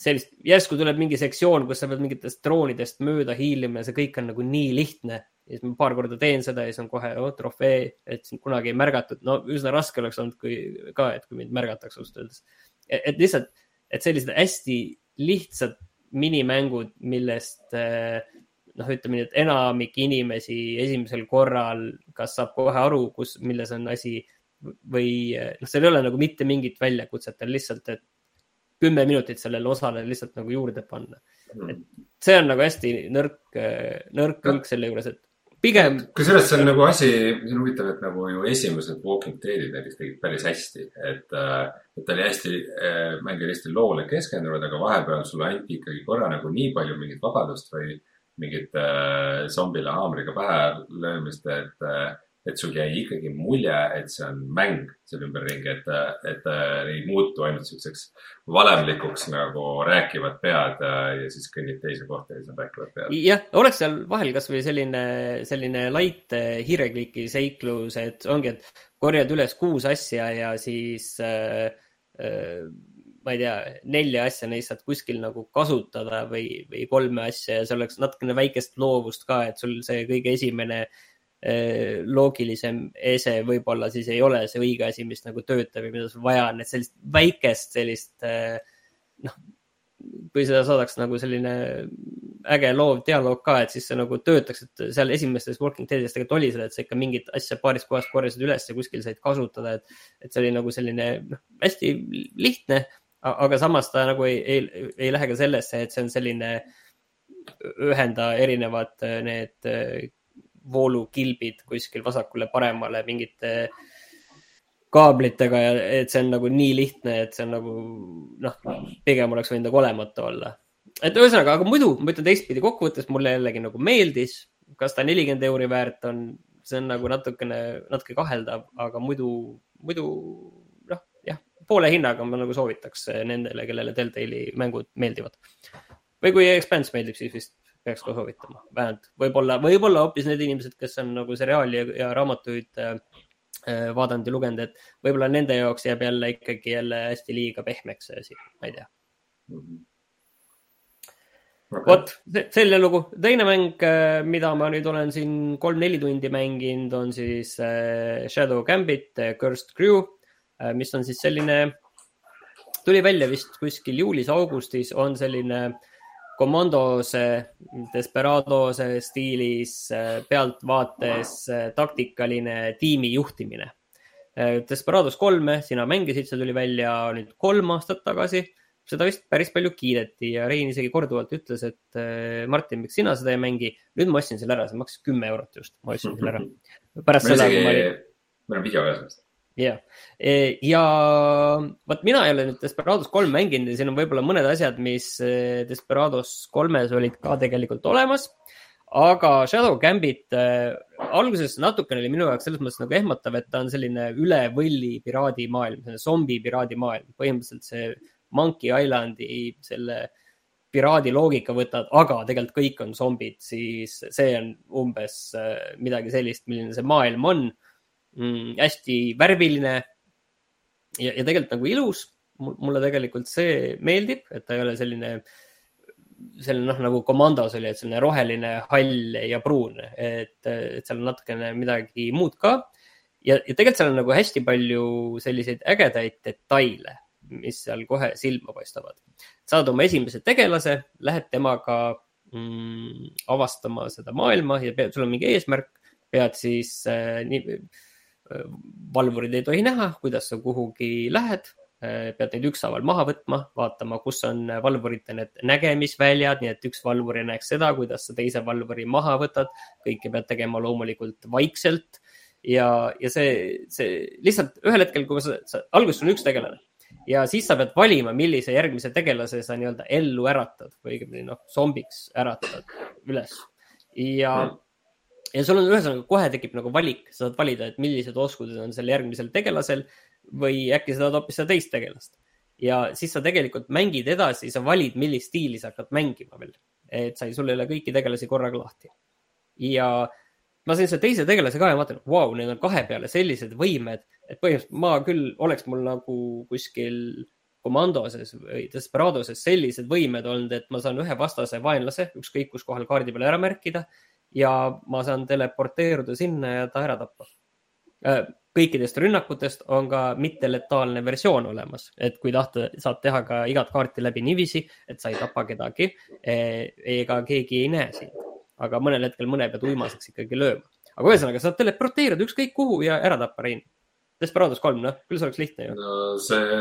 sellist, järsku tuleb mingi sektsioon, kus sa pead mingitest droonidest mööda hiilima ja see kõik on nagu nii lihtne. ja siis ma paar korda teen seda ja siis on kohe oh, trofee, et sind kunagi ei märgatud. no üsna raske oleks olnud, kui ka, et kui mind märgatakse ausalt öeldes. et lihtsalt, et sellised hästi lihtsad minimängud, millest noh, ütleme nii, et enamik inimesi esimesel korral, kas saab kohe aru, kus, milles on asi või noh, seal ei ole nagu mitte mingit väljakutset, on lihtsalt, et kümme minutit sellele osale lihtsalt nagu juurde panna mm.. et see on nagu hästi nõrk, nõrk külg selle juures, et pigem. kusjuures see on nagu asi, see on huvitav, et nagu ju esimesed Walking Dead'id näiteks tegid päris hästi, et, et ta oli hästi, mäng oli hästi loole keskendunud, aga vahepeal sulle anti ikkagi korra nagu nii palju mingit vabadust või mingit äh, zombile haamriga pähe löömist, et äh, et sul jäi ikkagi mulje, et see on mäng selle ümberringi, et, et ei muutu ainult siukseks valemlikuks nagu rääkivad pead ja siis kõnnid teise kohta ja siis on rääkivad pead. jah, oleks seal vahel kasvõi selline, selline light hiirekliki seiklus, et ongi, et korjad üles kuus asja ja siis äh, äh, ma ei tea, nelja asja neist saad kuskil nagu kasutada või, või kolme asja ja see oleks natukene väikest loovust ka, et sul see kõige esimene äh, Äh, loogilisem ese võib-olla siis ei ole see õige asi, mis nagu töötab ja mida sul vaja on, et sellist väikest sellist äh, noh, kui seda saadaks nagu selline äge loov dialoog ka, et siis see nagu töötaks, et seal esimestes Walking Deadides tegelikult oli seda, et sa ikka mingit asja paarist kohast korjasid üles ja kuskil said kasutada, et, et see oli nagu selline noh, hästi lihtne, aga samas ta nagu ei, ei, ei lähe ka sellesse, et see on selline ühenda erinevad need voolukilbid kuskil vasakule-paremale mingite kaablitega ja et see on nagu nii lihtne, et see on nagu noh, pigem oleks võinud nagu olematu olla et ühesõnaga, aga muidu ma ütlen teistpidi kokkuvõttes mulle jällegi nagu meeldis, kas ta nelikümmend euri väärt on, see on nagu natukene, natuke kaheldav, aga muidu, muidu noh, jah, poole hinnaga ma nagu soovitaks nendele, kellele Deltali mängud meeldivad. või kui Expanse meeldib, siis vist peaks ka soovitama, vähemalt võib-olla, võib-olla hoopis need inimesed, kes on nagu seriaali ja, ja raamatuid äh, vaadanud ja lugenud, et võib-olla nende jaoks jääb jälle ikkagi jälle hästi liiga pehmeks see asi, ma ei tea mm. -hmm okay.. vot, selline lugu. teine mäng, äh, mida ma nüüd olen siin kolm-neli tundi mänginud, on siis äh, Shadow Gambit Cursed Crew, äh, mis on siis selline, tuli välja vist kuskil juulis-augustis, on selline komandose, desperadose stiilis, pealtvaates taktikaline tiimi juhtimine. Desperados kolme sina mängisid, see tuli välja nüüd kolm aastat tagasi seda vist päris palju kiideti ja Rein isegi korduvalt ütles, et Martin, miks sina seda ei mängi. nüüd ma ostsin selle ära, see maksis kümme eurot just, ma ostsin selle ära. pärast seda, kui ma olin. meil on video ka sellest. Jah, e, ja vot mina ei ole nüüd Desperados kolm mänginud ja siin on võib-olla mõned asjad, mis äh, Desperados kolmes olid ka tegelikult olemas. Aga Shadow Gambit äh, alguses natukene oli minu jaoks selles mõttes nagu ehmatav, et ta on selline üle võlli piraadimaailm, selline zombi piraadimaailm. põhimõtteliselt see Monkey Islandi selle piraadi loogika võtad, aga tegelikult kõik on zombid, siis see on umbes äh, midagi sellist, milline see maailm on mm,. hästi värviline ja, ja tegelikult nagu ilus. mulle tegelikult see meeldib, et ta ei ole selline, selline noh, nagu komandos oli, et selline roheline, hall ja pruun, et, et seal on natukene midagi muud ka. ja, ja tegelikult seal on nagu hästi palju selliseid ägedaid detaile mis seal kohe silma paistavad. saad oma esimese tegelase, lähed temaga mm, avastama seda maailma ja pead, sul on mingi eesmärk, pead siis äh, nii valvurid ei tohi näha, kuidas sa kuhugi lähed äh,. pead neid ükshaaval maha võtma, vaatama, kus on valvurite need nägemisväljad, nii et üks valvur ei näeks seda, kuidas sa teise valvuri maha võtad. kõike pead tegema loomulikult vaikselt ja, ja see, see lihtsalt ühel hetkel, kui sa, sa, alguses on üks tegelane ja siis sa pead valima, millise järgmise tegelase sa nii-öelda ellu äratad või õigemini noh, zombiks äratad üles. ja, ja sul on ühesõnaga kohe tekib nagu valik, sa saad valida, et millised oskused on sel järgmisel tegelasel või äkki sa tahad hoopis seda teist tegelast. ja siis sa tegelikult mängid edasi, sa valid, millist stiili sa hakkad mängima veel, et sa ei, sul ei ole kõiki tegelasi korraga lahti. ja ma sain selle teise tegelase ka ja vaatan, vau, need on kahe peale sellised võimed, et põhimõtteliselt ma küll, oleks mul nagu kuskil komandoses või Desperadoses sellised võimed olnud, et ma saan ühe vastase vaenlase ükskõik kus kohal kaardi peal ära märkida ja ma saan teleporteeruda sinna ja ta ära tappa. Äh, kõikidest rünnakutest on ka mitteletaalne versioon olemas, et kui tahta, saad teha ka igat kaarti läbi niiviisi, et sa ei tapa kedagi eh, ega keegi ei näe sind aga mõnel hetkel mõne pead uimaseks ikkagi lööma. aga ühesõnaga, saad teleporteeruda ükskõik kuhu ja ära tappa Rein. Desperados kolm, noh, küll see oleks lihtne ju. no see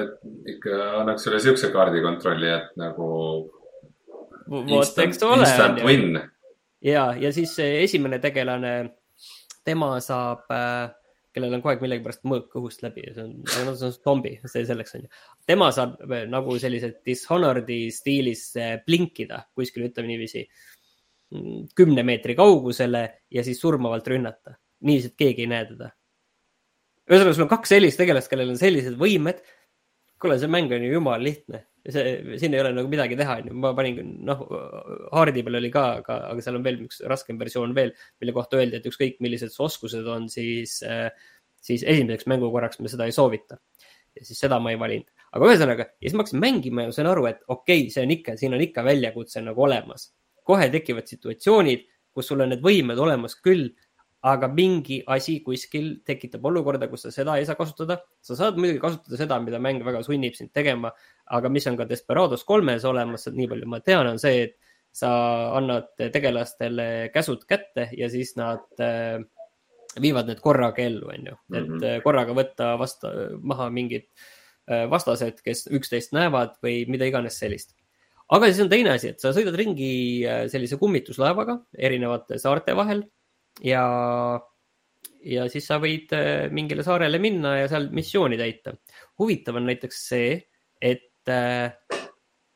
ikka annaks sulle siukse kaardikontrolli, et nagu. vot, eks ta ole. Instant win. Ja, ja siis esimene tegelane, tema saab äh, kellel on kogu aeg millegipärast mõõk kõhust läbi see on, see on zombi, see selleks on ju. tema saab äh, nagu selliselt Dishonored'i stiilis äh, blinkida kuskil, ütleme niiviisi kümne meetri kaugusele ja siis surmavalt rünnata. niiviisi, et keegi ei näe teda. ühesõnaga, sul on kaks sellist tegelast, kellel on sellised võimed. Kuule, see mäng on ju jumala lihtne. see, siin ei ole nagu midagi teha, onju. ma panin, noh, Hardi peal oli ka, aga, aga seal on veel üks raskem versioon veel, mille kohta öeldi, et ükskõik, millised su oskused on, siis, siis esimeseks mängukorraks me seda ei soovita. ja siis seda ma ei valinud. aga ühesõnaga, ja siis ma hakkasin mängima ja sain aru, et okei okay,, see on ikka, siin on ikka väljakutse nagu olemas kohe tekivad situatsioonid, kus sul on need võimed olemas küll, aga mingi asi kuskil tekitab olukorda, kus sa seda ei saa kasutada. sa saad muidugi kasutada seda, mida mäng väga sunnib sind tegema, aga mis on ka Desperados kolmes olemas, nii palju ma tean, on see, et sa annad tegelastele käsud kätte ja siis nad äh, viivad need korraga ellu, on ju. et mm -hmm. korraga võtta vasta, maha mingid äh, vastased, kes üksteist näevad või mida iganes sellist. aga siis on teine asi, et sa sõidad ringi sellise kummituslaevaga erinevate saarte vahel ja, ja siis sa võid mingile saarele minna ja seal missiooni täita. huvitav on näiteks see, et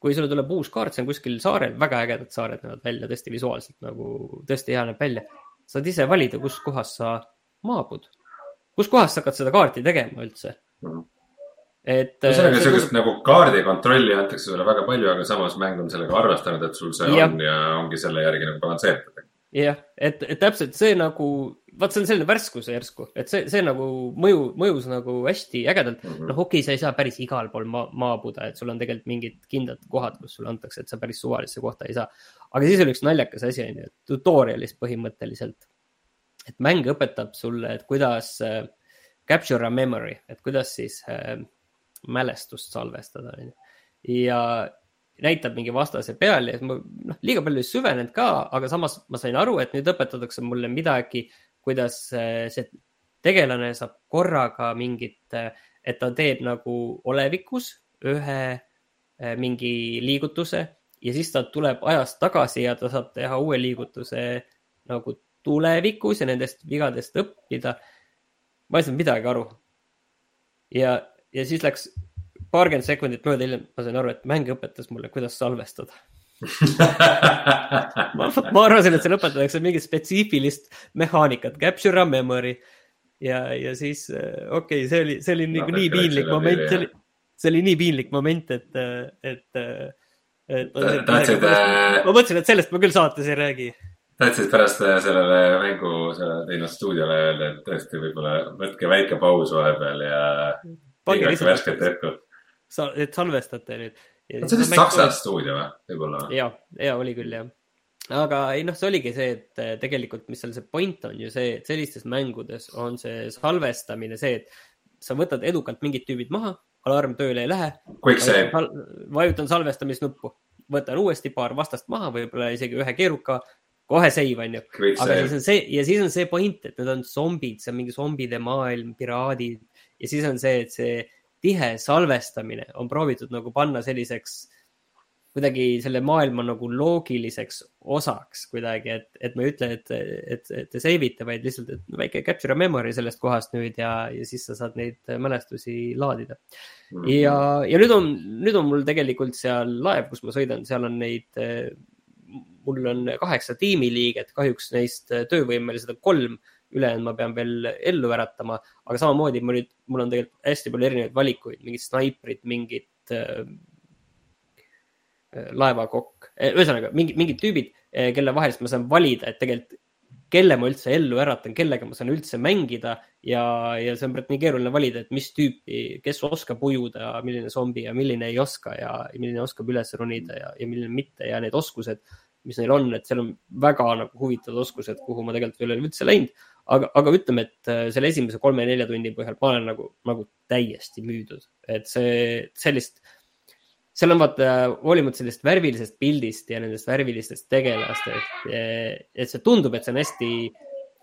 kui sulle tuleb uus kaart, see on kuskil saarel, väga ägedad saared näevad välja tõesti visuaalselt nagu tõesti hea näeb välja. saad ise valida, kus kohas sa maabud, kus kohas sa hakkad seda kaarti tegema üldse mm.. et. ühesõnaga sihukest nagu kaardikontrolli antakse sulle väga palju, aga samas mäng on sellega arvestanud, et sul see ja. on ja ongi selle järgi nagu balansseeritud. Jah, et, et täpselt see nagu vaat see on selline värskus järsku, et see, see nagu mõju, mõjus nagu hästi ägedalt mm -hmm.. noh, okei okay,, sa ei saa päris igal pool ma maabuda, et sul on tegelikult mingid kindlad kohad, kus sulle antakse, et sa päris suvalisse kohta ei saa. aga siis oli üks naljakas asi, on ju, tutorial'is põhimõtteliselt. et mäng õpetab sulle, et kuidas äh, capture a memory, et kuidas siis äh, mälestust salvestada, on ju. ja näitab mingi vastase peal ja ma noh, liiga palju ei süvenenud ka, aga samas ma sain aru, et nüüd õpetatakse mulle midagi kuidas äh, see tegelane saab korraga mingit, äh, et ta teeb nagu olevikus ühe äh, mingi liigutuse ja siis ta tuleb ajas tagasi ja ta saab teha uue liigutuse nagu tulevikus ja nendest vigadest õppida. ma ei saanud midagi aru. ja, ja siis läks paarkümmend sekundit mööda hiljem, ma sain aru, et mäng õpetas mulle, kuidas salvestada ma, (laughs) ma arvasin, et seal õpetatakse mingit spetsiifilist mehaanikat, capture a memory ja, ja siis äh, okei okay,, see oli, see oli nagu no, nii piinlik moment, see oli, see oli nii piinlik moment, et, et, et. tahtsid. ma mõtlesin, et sellest ma küll saates ei räägi. tahtsid pärast sellele mängu, teinud stuudiole öelda, et tõesti võib-olla võtke väike paus vahepeal ja. pange lihtsalt värsket õhku. Sa, et salvestate nüüd see on vist Saksa stuudio või, võib-olla? ja, ja oli küll jah. aga ei noh, see oligi see, et eh, tegelikult, mis seal see point on ju see, et sellistes mängudes on see salvestamine see, et sa võtad edukalt mingid tüübid maha, alarm tööle ei lähe. Save. vajutan salvestamisnuppu, võtan uuesti paar vastast maha, võib-olla isegi ühe keeruka, kohe save on ju. aga siis on see ja siis on see point, et need on zombid, see on mingi zombide maailm, piraadid ja siis on see, et see tihe salvestamine on proovitud nagu panna selliseks kuidagi selle maailma nagu loogiliseks osaks kuidagi, et, et ma ei ütle, et, et, et te save ite, vaid lihtsalt, et väike capture a memory sellest kohast nüüd ja, ja siis sa saad neid mälestusi laadida. -hmm. ja, ja nüüd on, nüüd on mul tegelikult seal laev, kus ma sõidan, seal on neid, mul on kaheksa tiimiliiget, kahjuks neist töövõimelised on kolm ülejäänud ma pean veel ellu äratama, aga samamoodi mul nüüd, mul on tegelikult hästi palju erinevaid valikuid, mingid snaiprid, mingid äh, äh laevakokk, äh, ühesõnaga mingid, mingid tüübid, äh, kelle vahel ma saan valida, et tegelikult kelle ma üldse ellu äratan, kellega ma saan üldse mängida ja, ja see on praegu nii keeruline valida, et mis tüüpi, kes oskab ujuda, milline zombi ja milline ei oska ja milline oskab üles ronida ja, ja milline mitte ja need oskused, mis neil on, et seal on väga nagu huvitavad oskused, kuhu ma tegelikult ei ole üldse läinud aga, aga ütleme, et äh, selle esimese kolme-nelja tunni põhjal ma olen nagu, nagu täiesti müüdud, et see, sellist, seal on vaata, hoolimata sellest värvilisest pildist ja nendest värvilistest tegelastest, et see tundub, et see on hästi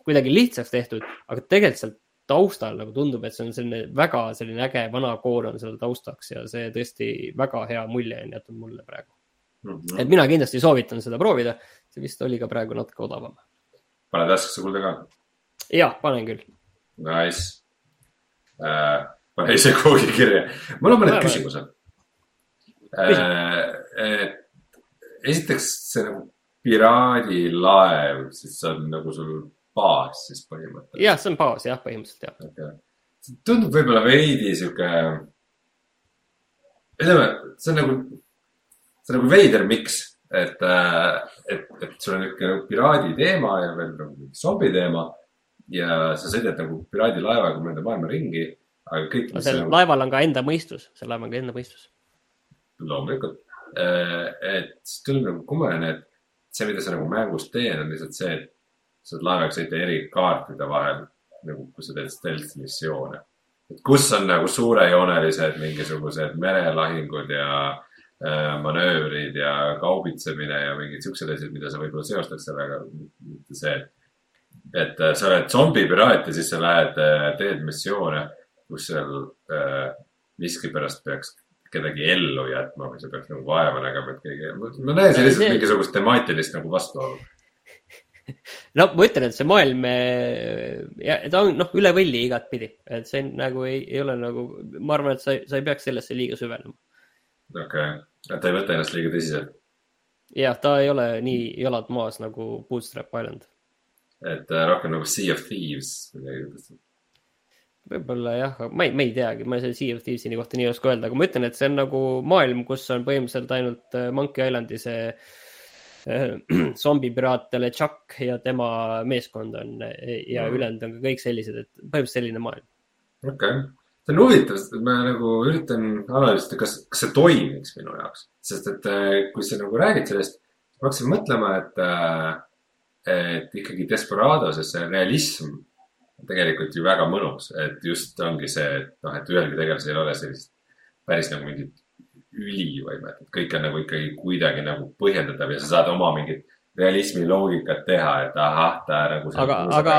kuidagi lihtsaks tehtud, aga tegelikult seal taustal nagu tundub, et see on selline väga selline äge vana koor on seal taustaks ja see tõesti väga hea mulje on jätnud mulle praegu mm. -hmm. et mina kindlasti soovitan seda proovida, see vist oli ka praegu natuke odavam. paned värskesse kulda ka? Jah, panen küll. Nice äh,. pane ise kuhugi kirja. mul on mõned küsimused äh,. et esiteks see nagu piraadilaev, siis see on nagu sul baas siis põhimõtteliselt. jah, see on baas jah, põhimõtteliselt jah okay.. tundub võib-olla veidi sihuke, ütleme, see on nagu, see on nagu veider miks, et, äh, et, et sul on niisugune nagu piraadi teema ja veel nagu zombi teema ja sa sõidad nagu piraadilaevaga mööda maailma ringi, aga kõik. sel nagu... laeval on ka enda mõistus, sel laeval on ka enda mõistus. loomulikult, äh, et tundub nagu kummaline, et see, mida sa nagu mängus teed, on lihtsalt see, et sa saad laevaga sõita eri kaartide vahel, nagu kui sa teed stealth missioone. et kus on nagu suurejoonelised mingisugused merelahingud ja manöövrid ja kaubitsemine ja mingid siuksed asjad, mida sa võib-olla seostaks sellega. mitte see, et sa oled zombipiraat ja siis sa lähed, teed missioone, kus seal äh, miskipärast peaks kedagi ellu jätma või sa peaks nagu vaeva nägema, et keegi, ma näen siin lihtsalt mingisugust temaatilist nagu vastuolu (laughs) no ma ütlen, et see maailm, ta on noh, üle võlli igatpidi, et see nagu ei, ei ole nagu, ma arvan, et sa, sa ei peaks sellesse liiga süvenema. okei okay., et ta ei võta ennast liiga tõsiselt? jah, ta ei ole nii jalad maas nagu Bootstrap Island. Et äh, rohkem nagu Sea of Thieves midagi sellist võib-olla jah, ma ei, ma ei teagi, ma selle Sea of Thieves'i kohta nii ei oska öelda, aga ma ütlen, et see on nagu maailm, kus on põhimõtteliselt ainult äh, Monkey Islandi see äh, (clears throat) zombipiraat LeChuck ja tema meeskond on ja mm. ülejäänud on ka kõik sellised, et põhimõtteliselt selline maailm. okei okay., see on huvitav, sest ma nagu üritan analüüsida, kas, kas see toimiks minu jaoks, sest et äh, kui sa nagu räägid sellest, ma hakkasin mõtlema, et, et ikkagi Desperados see realism tegelikult ju väga mõnus, et just ongi see, et noh, et ühelgi tegelasel ei ole sellist päris nagu mingit ülivõimet, et kõik on nagu ikkagi kuidagi nagu põhjendatav ja sa saad oma mingit realismi loogikat teha, et ahah, ta nagu. aga, aga,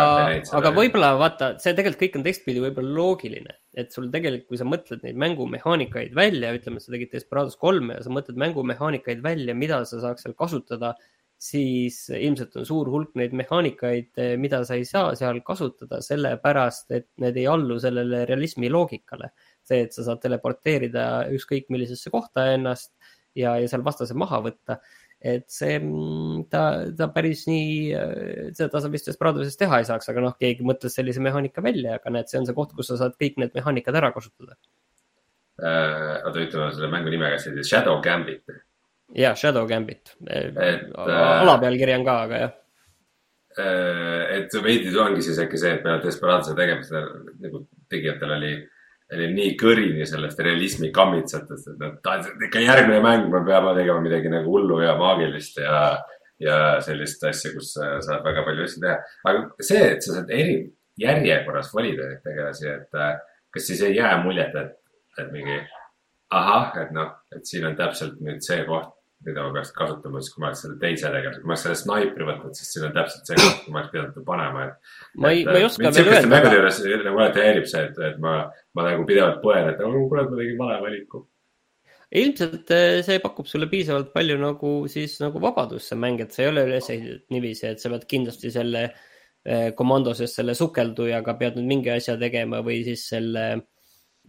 aga võib-olla vaata, see tegelikult kõik on tekstpidi võib-olla loogiline, et sul tegelikult, kui sa mõtled neid mängumehaanikaid välja, ütleme, sa tegid Desperados kolme ja sa mõtled mängumehaanikaid välja, mida sa saaks seal kasutada siis ilmselt on suur hulk neid mehaanikaid, eh, mida sa ei saa seal kasutada, sellepärast et need ei allu sellele realismi loogikale. see, et sa saad teleporteerida ükskõik millisesse kohta ennast ja, ja seal vastase maha võtta. et see, mm, ta, ta päris nii, eh, seda ta vist Desperadosis teha ei saaks, aga noh, keegi mõtles sellise mehaanika välja, aga näed, see on see koht, kus sa saad kõik need mehaanikad ära kasutada äh,. oota, ütleme selle mängu nime käest, Shadow Gambit ja Shadow Gambit, äh, alapealkiri on ka, aga jah. Äh, et veidi ongi siis äkki see, et peale Desperatose tegemisel nagu tegijatel oli, oli nii kõrini sellest realismi kammitsatest, et noh, ikka järgmine mäng, me peame tegema midagi nagu hullu ja maagilist ja, ja sellist asja, kus saad väga palju asju teha. aga see, et sa saad eri järjekorras valida neid tegelasi, et äh, kas siis ei jää muljet, et, et mingi ahah, et noh, et siin on täpselt nüüd see koht, mida ma peaks kasutama, siis kui ma oleks selle teise tegelase, kui ma oleks selle snaipri võtnud, siis siin on täpselt see koht, kuhu ma oleks pidanud panema, et. ma ei, ma ei oska veel öelda. mängude juures nagu alati häirib see, et, et ma, ma nagu pidevalt põen, et oh, kurat, ma tegin vale valiku ilmselt eh, see pakub sulle piisavalt palju nagu siis nagu vabadust, see mäng, et see ei ole üles ehitatud niiviisi, et sa pead kindlasti selle eh, komando sees selle sukeldujaga pead nüüd mingi asja tegema või siis selle Mm,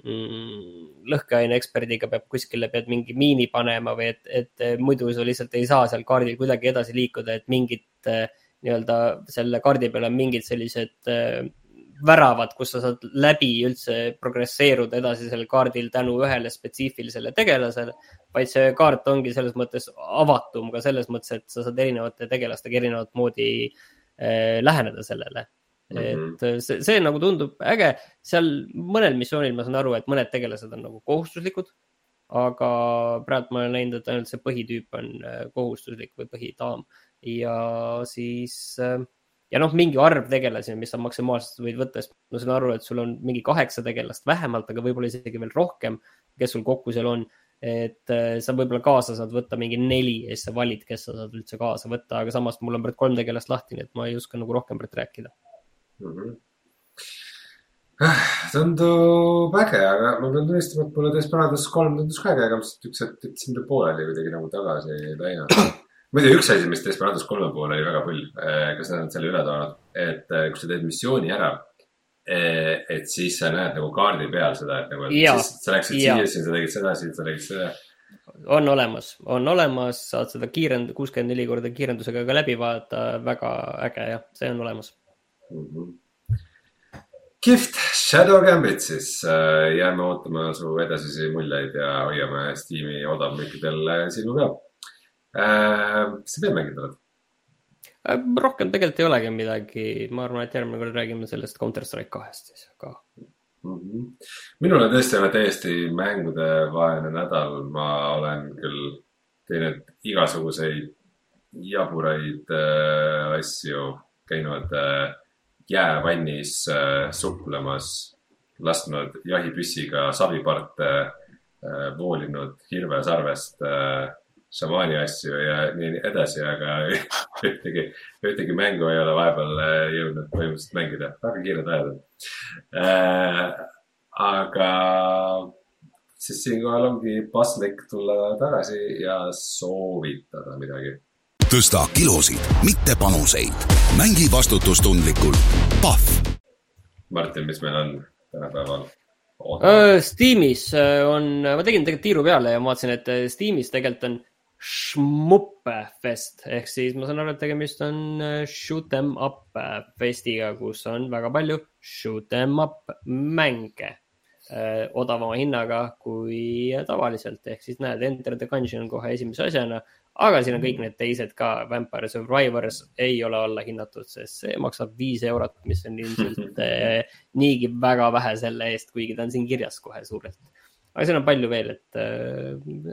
lõhkeaine eksperdiga peab kuskile, pead mingi miini panema või et, et muidu sa lihtsalt ei saa seal kaardil kuidagi edasi liikuda, et mingid eh, nii-öelda selle kaardi peal on mingid sellised eh, väravad, kus sa saad läbi üldse progresseeruda edasi sellel kaardil tänu ühele spetsiifilisele tegelasele. vaid see kaart ongi selles mõttes avatum ka selles mõttes, et sa saad erinevate tegelastega erinevat moodi äh, läheneda sellele Mm -hmm. et äh, see, see nagu tundub äge, seal mõnel missioonil ma saan aru, et mõned tegelased on nagu kohustuslikud. aga praegu ma olen näinud, et ainult see põhitüüp on äh, kohustuslik või põhidaam ja siis äh, ja noh, mingi arv tegelasi, mis sa maksimaalselt võid võtta, sest ma saan aru, et sul on mingi kaheksa tegelast vähemalt, aga võib-olla isegi veel rohkem, kes sul kokku seal on. et sa võib-olla kaasa saad võtta mingi neli ja siis sa valid, kes sa saad üldse kaasa võtta, aga samas mul on praegu kolm tegelast lahti, nii et ma ei oska nagu rohkem praegu rääkida mm. -hmm tundub äge, aga ma pean tunnistama, et mulle Desperados kolm tundus ka äge, aga ma lihtsalt üks hetk jätsin ta pooleli kuidagi nagu tagasi ei läinud. muide, üks asi, mis Desperados kolme puhul oli väga pull, eh, kas nad on selle üle toonud, et eh, kui sa teed missiooni ära, eh, et siis sa näed nagu kaardi peal seda, et nagu, et ja, siis sa läksid ja. siia, siis sa tegid seda, siis sa tegid seda on olemas, on olemas, saad seda kiirend-, kuuskümmend neli korda kiirendusega ka läbi vaadata, väga äge jah, see on olemas mm. -hmm. kihvt, Shadow Gambit siis äh,, jääme ootama su edasisi muljeid ja hoiame Steam'i odavmüükidel äh, silma peal äh,. mis sa veel mänginud oled? Äh, rohkem tegelikult ei olegi midagi, ma arvan, et järgmine kord räägime sellest Counter Strike kahest siis ka mm. -hmm. minul on tõesti olnud täiesti mängudevaene nädal, ma olen küll teinud igasuguseid jaburaid äh, asju, käinud äh, jäävannis äh, suplemas, lasknud jahipüssiga saviparte voolinud hirvesarvest šamaani asju ja nii edasi, aga (laughs) ühtegi, ühtegi mängu ei ole vahepeal jõudnud põhimõtteliselt mängida, väga kiired ajad on. aga siis siinkohal ongi paslik tulla tagasi ja soovitada midagi. Tõsta kilosid, mitte panuseid. mängi vastutustundlikult. Pahv. Martin, mis meil on tänapäeval? Steamis on, ma tegin tegelikult tiiru peale ja ma vaatasin, et Steamis tegelikult on Schmuppefest ehk siis ma saan aru, et tegemist on shoot em up festiga, kus on väga palju shoot em up mänge Äh, odavama hinnaga kui tavaliselt, ehk siis näed, Enter the Gungeon kohe esimese asjana. Aga siin on kõik need teised ka, Vampire Survivors ei ole alla hinnatud, sest see maksab viis eurot, mis on ilmselt (laughs) eh, niigi väga vähe selle eest, kuigi ta on siin kirjas kohe suurelt. aga siin on palju veel, et,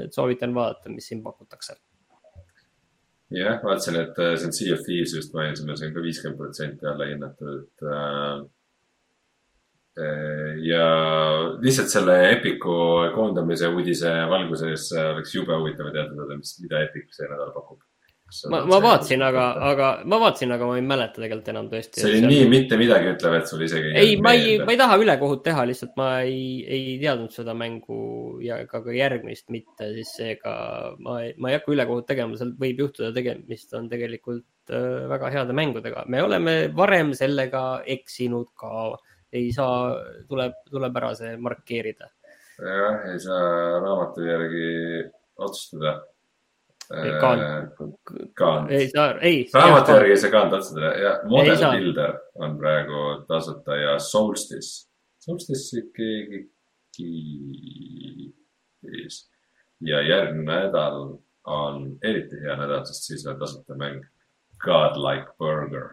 et soovitan vaadata, mis siin pakutakse jah, vaatasin, et see on Sea of Thieves just mainisime, see on ka viiskümmend protsenti alla hinnatud äh, Äh, ja lihtsalt selle Epiku koondamise uudise valguses oleks jube huvitav teada, mis, mida Epic see nädal pakub. ma, ma vaatasin, aga, aga ma vaatasin, aga ma ei mäleta tegelikult enam tõesti. see oli nii mitte midagi ütlev, et sul isegi. ei, ma ei, ma ei taha ülekohut teha, lihtsalt ma ei, ei teadnud seda mängu ja ka, ka järgmist mitte, siis seega ma, ma ei hakka ülekohut tegema, seal võib juhtuda, tegemist on tegelikult äh, väga heade mängudega. me oleme varem sellega eksinud ka ei saa, tuleb, tuleb ära see markeerida. jah, ei saa raamatu järgi otsustada. Kaant. ei saa, ei. raamatu järgi ei saa Kaant otsustada ja Model Builder on praegu tasuta ja Solstice. Solstice'i keegi kiis. ja järgmine nädal on eriti hea nädal, sest siis on tasuta mäng Godlike Burger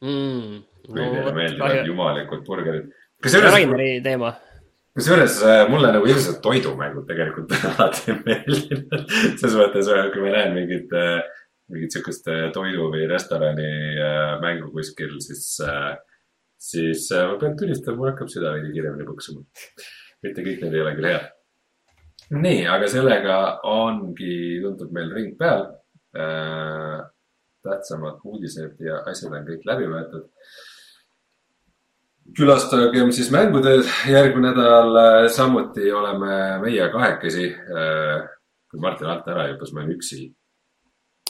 mm kõigile no, meeldivad jumalikud burgerid. Raineri teema. kusjuures äh, mulle nagu ilmselt toidumängud tegelikult (laughs) alati meeldivad. selles mõttes, äh, kui ma näen mingit, äh, mingit sihukest toidu või restorani mängu kuskil, siis, siis ma pean tunnistama, mul hakkab süda veidi kiiremini põksuma. mitte kõik need ei ole küll head. nii, aga sellega ongi, tundub meil ring peal tähtsamad uudised ja asjad on kõik läbi võetud külastagem siis mängude järgmine nädal. Äh, samuti oleme meie kahekesi. Äh, kui Martin alt ära hüppas, ma olen üksi.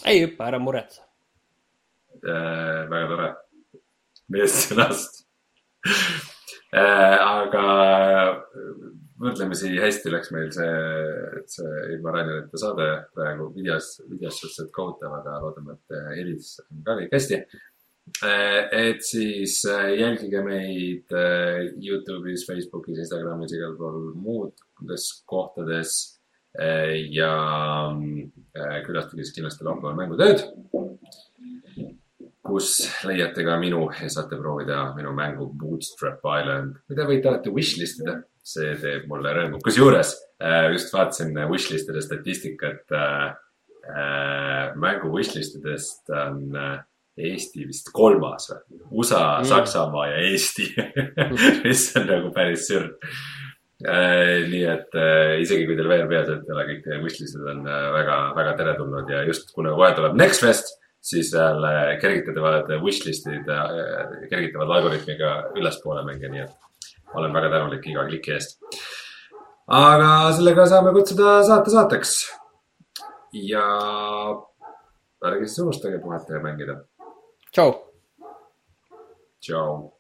ei hüppa, ära muretse. Äh, väga tore. meest sõnast. aga võrdlemisi hästi läks meil see, see ilma Rainerita saade praegu videos, videos suhteliselt kohutav, aga loodame, et helis on ka kõik hästi et siis eh, jälgige meid eh, Youtube'is, Facebook'is, Instagramis, igal pool muudes kohtades. ja külastage siis kindlasti laupäeval mängutööd, kus leiate ka minu ja saate proovida minu mängu Bootstrap Island, mida võite alati wishlist ida. see teeb mulle rõõmu, kusjuures just vaatasin wishlist'ide statistikat. mängu wishlist idest on Eesti vist kolmas või? USA mm., Saksamaa ja Eesti (laughs) mis on nagu päris sürr äh,. nii et äh, isegi kui teil veel peas ei ole, kõik teie wishlist'id on äh, väga, väga teretulnud ja just kuna kohe tuleb Next Fest, siis seal äh, kergitavad wishlist'id äh,, kergitavad algoritmiga ülespoole mänge, nii et olen väga tänulik iga kliki eest. aga sellega saame kutsuda saate saateks. ja ärge siis unustage puhata ja mängida Ciao. Ciao.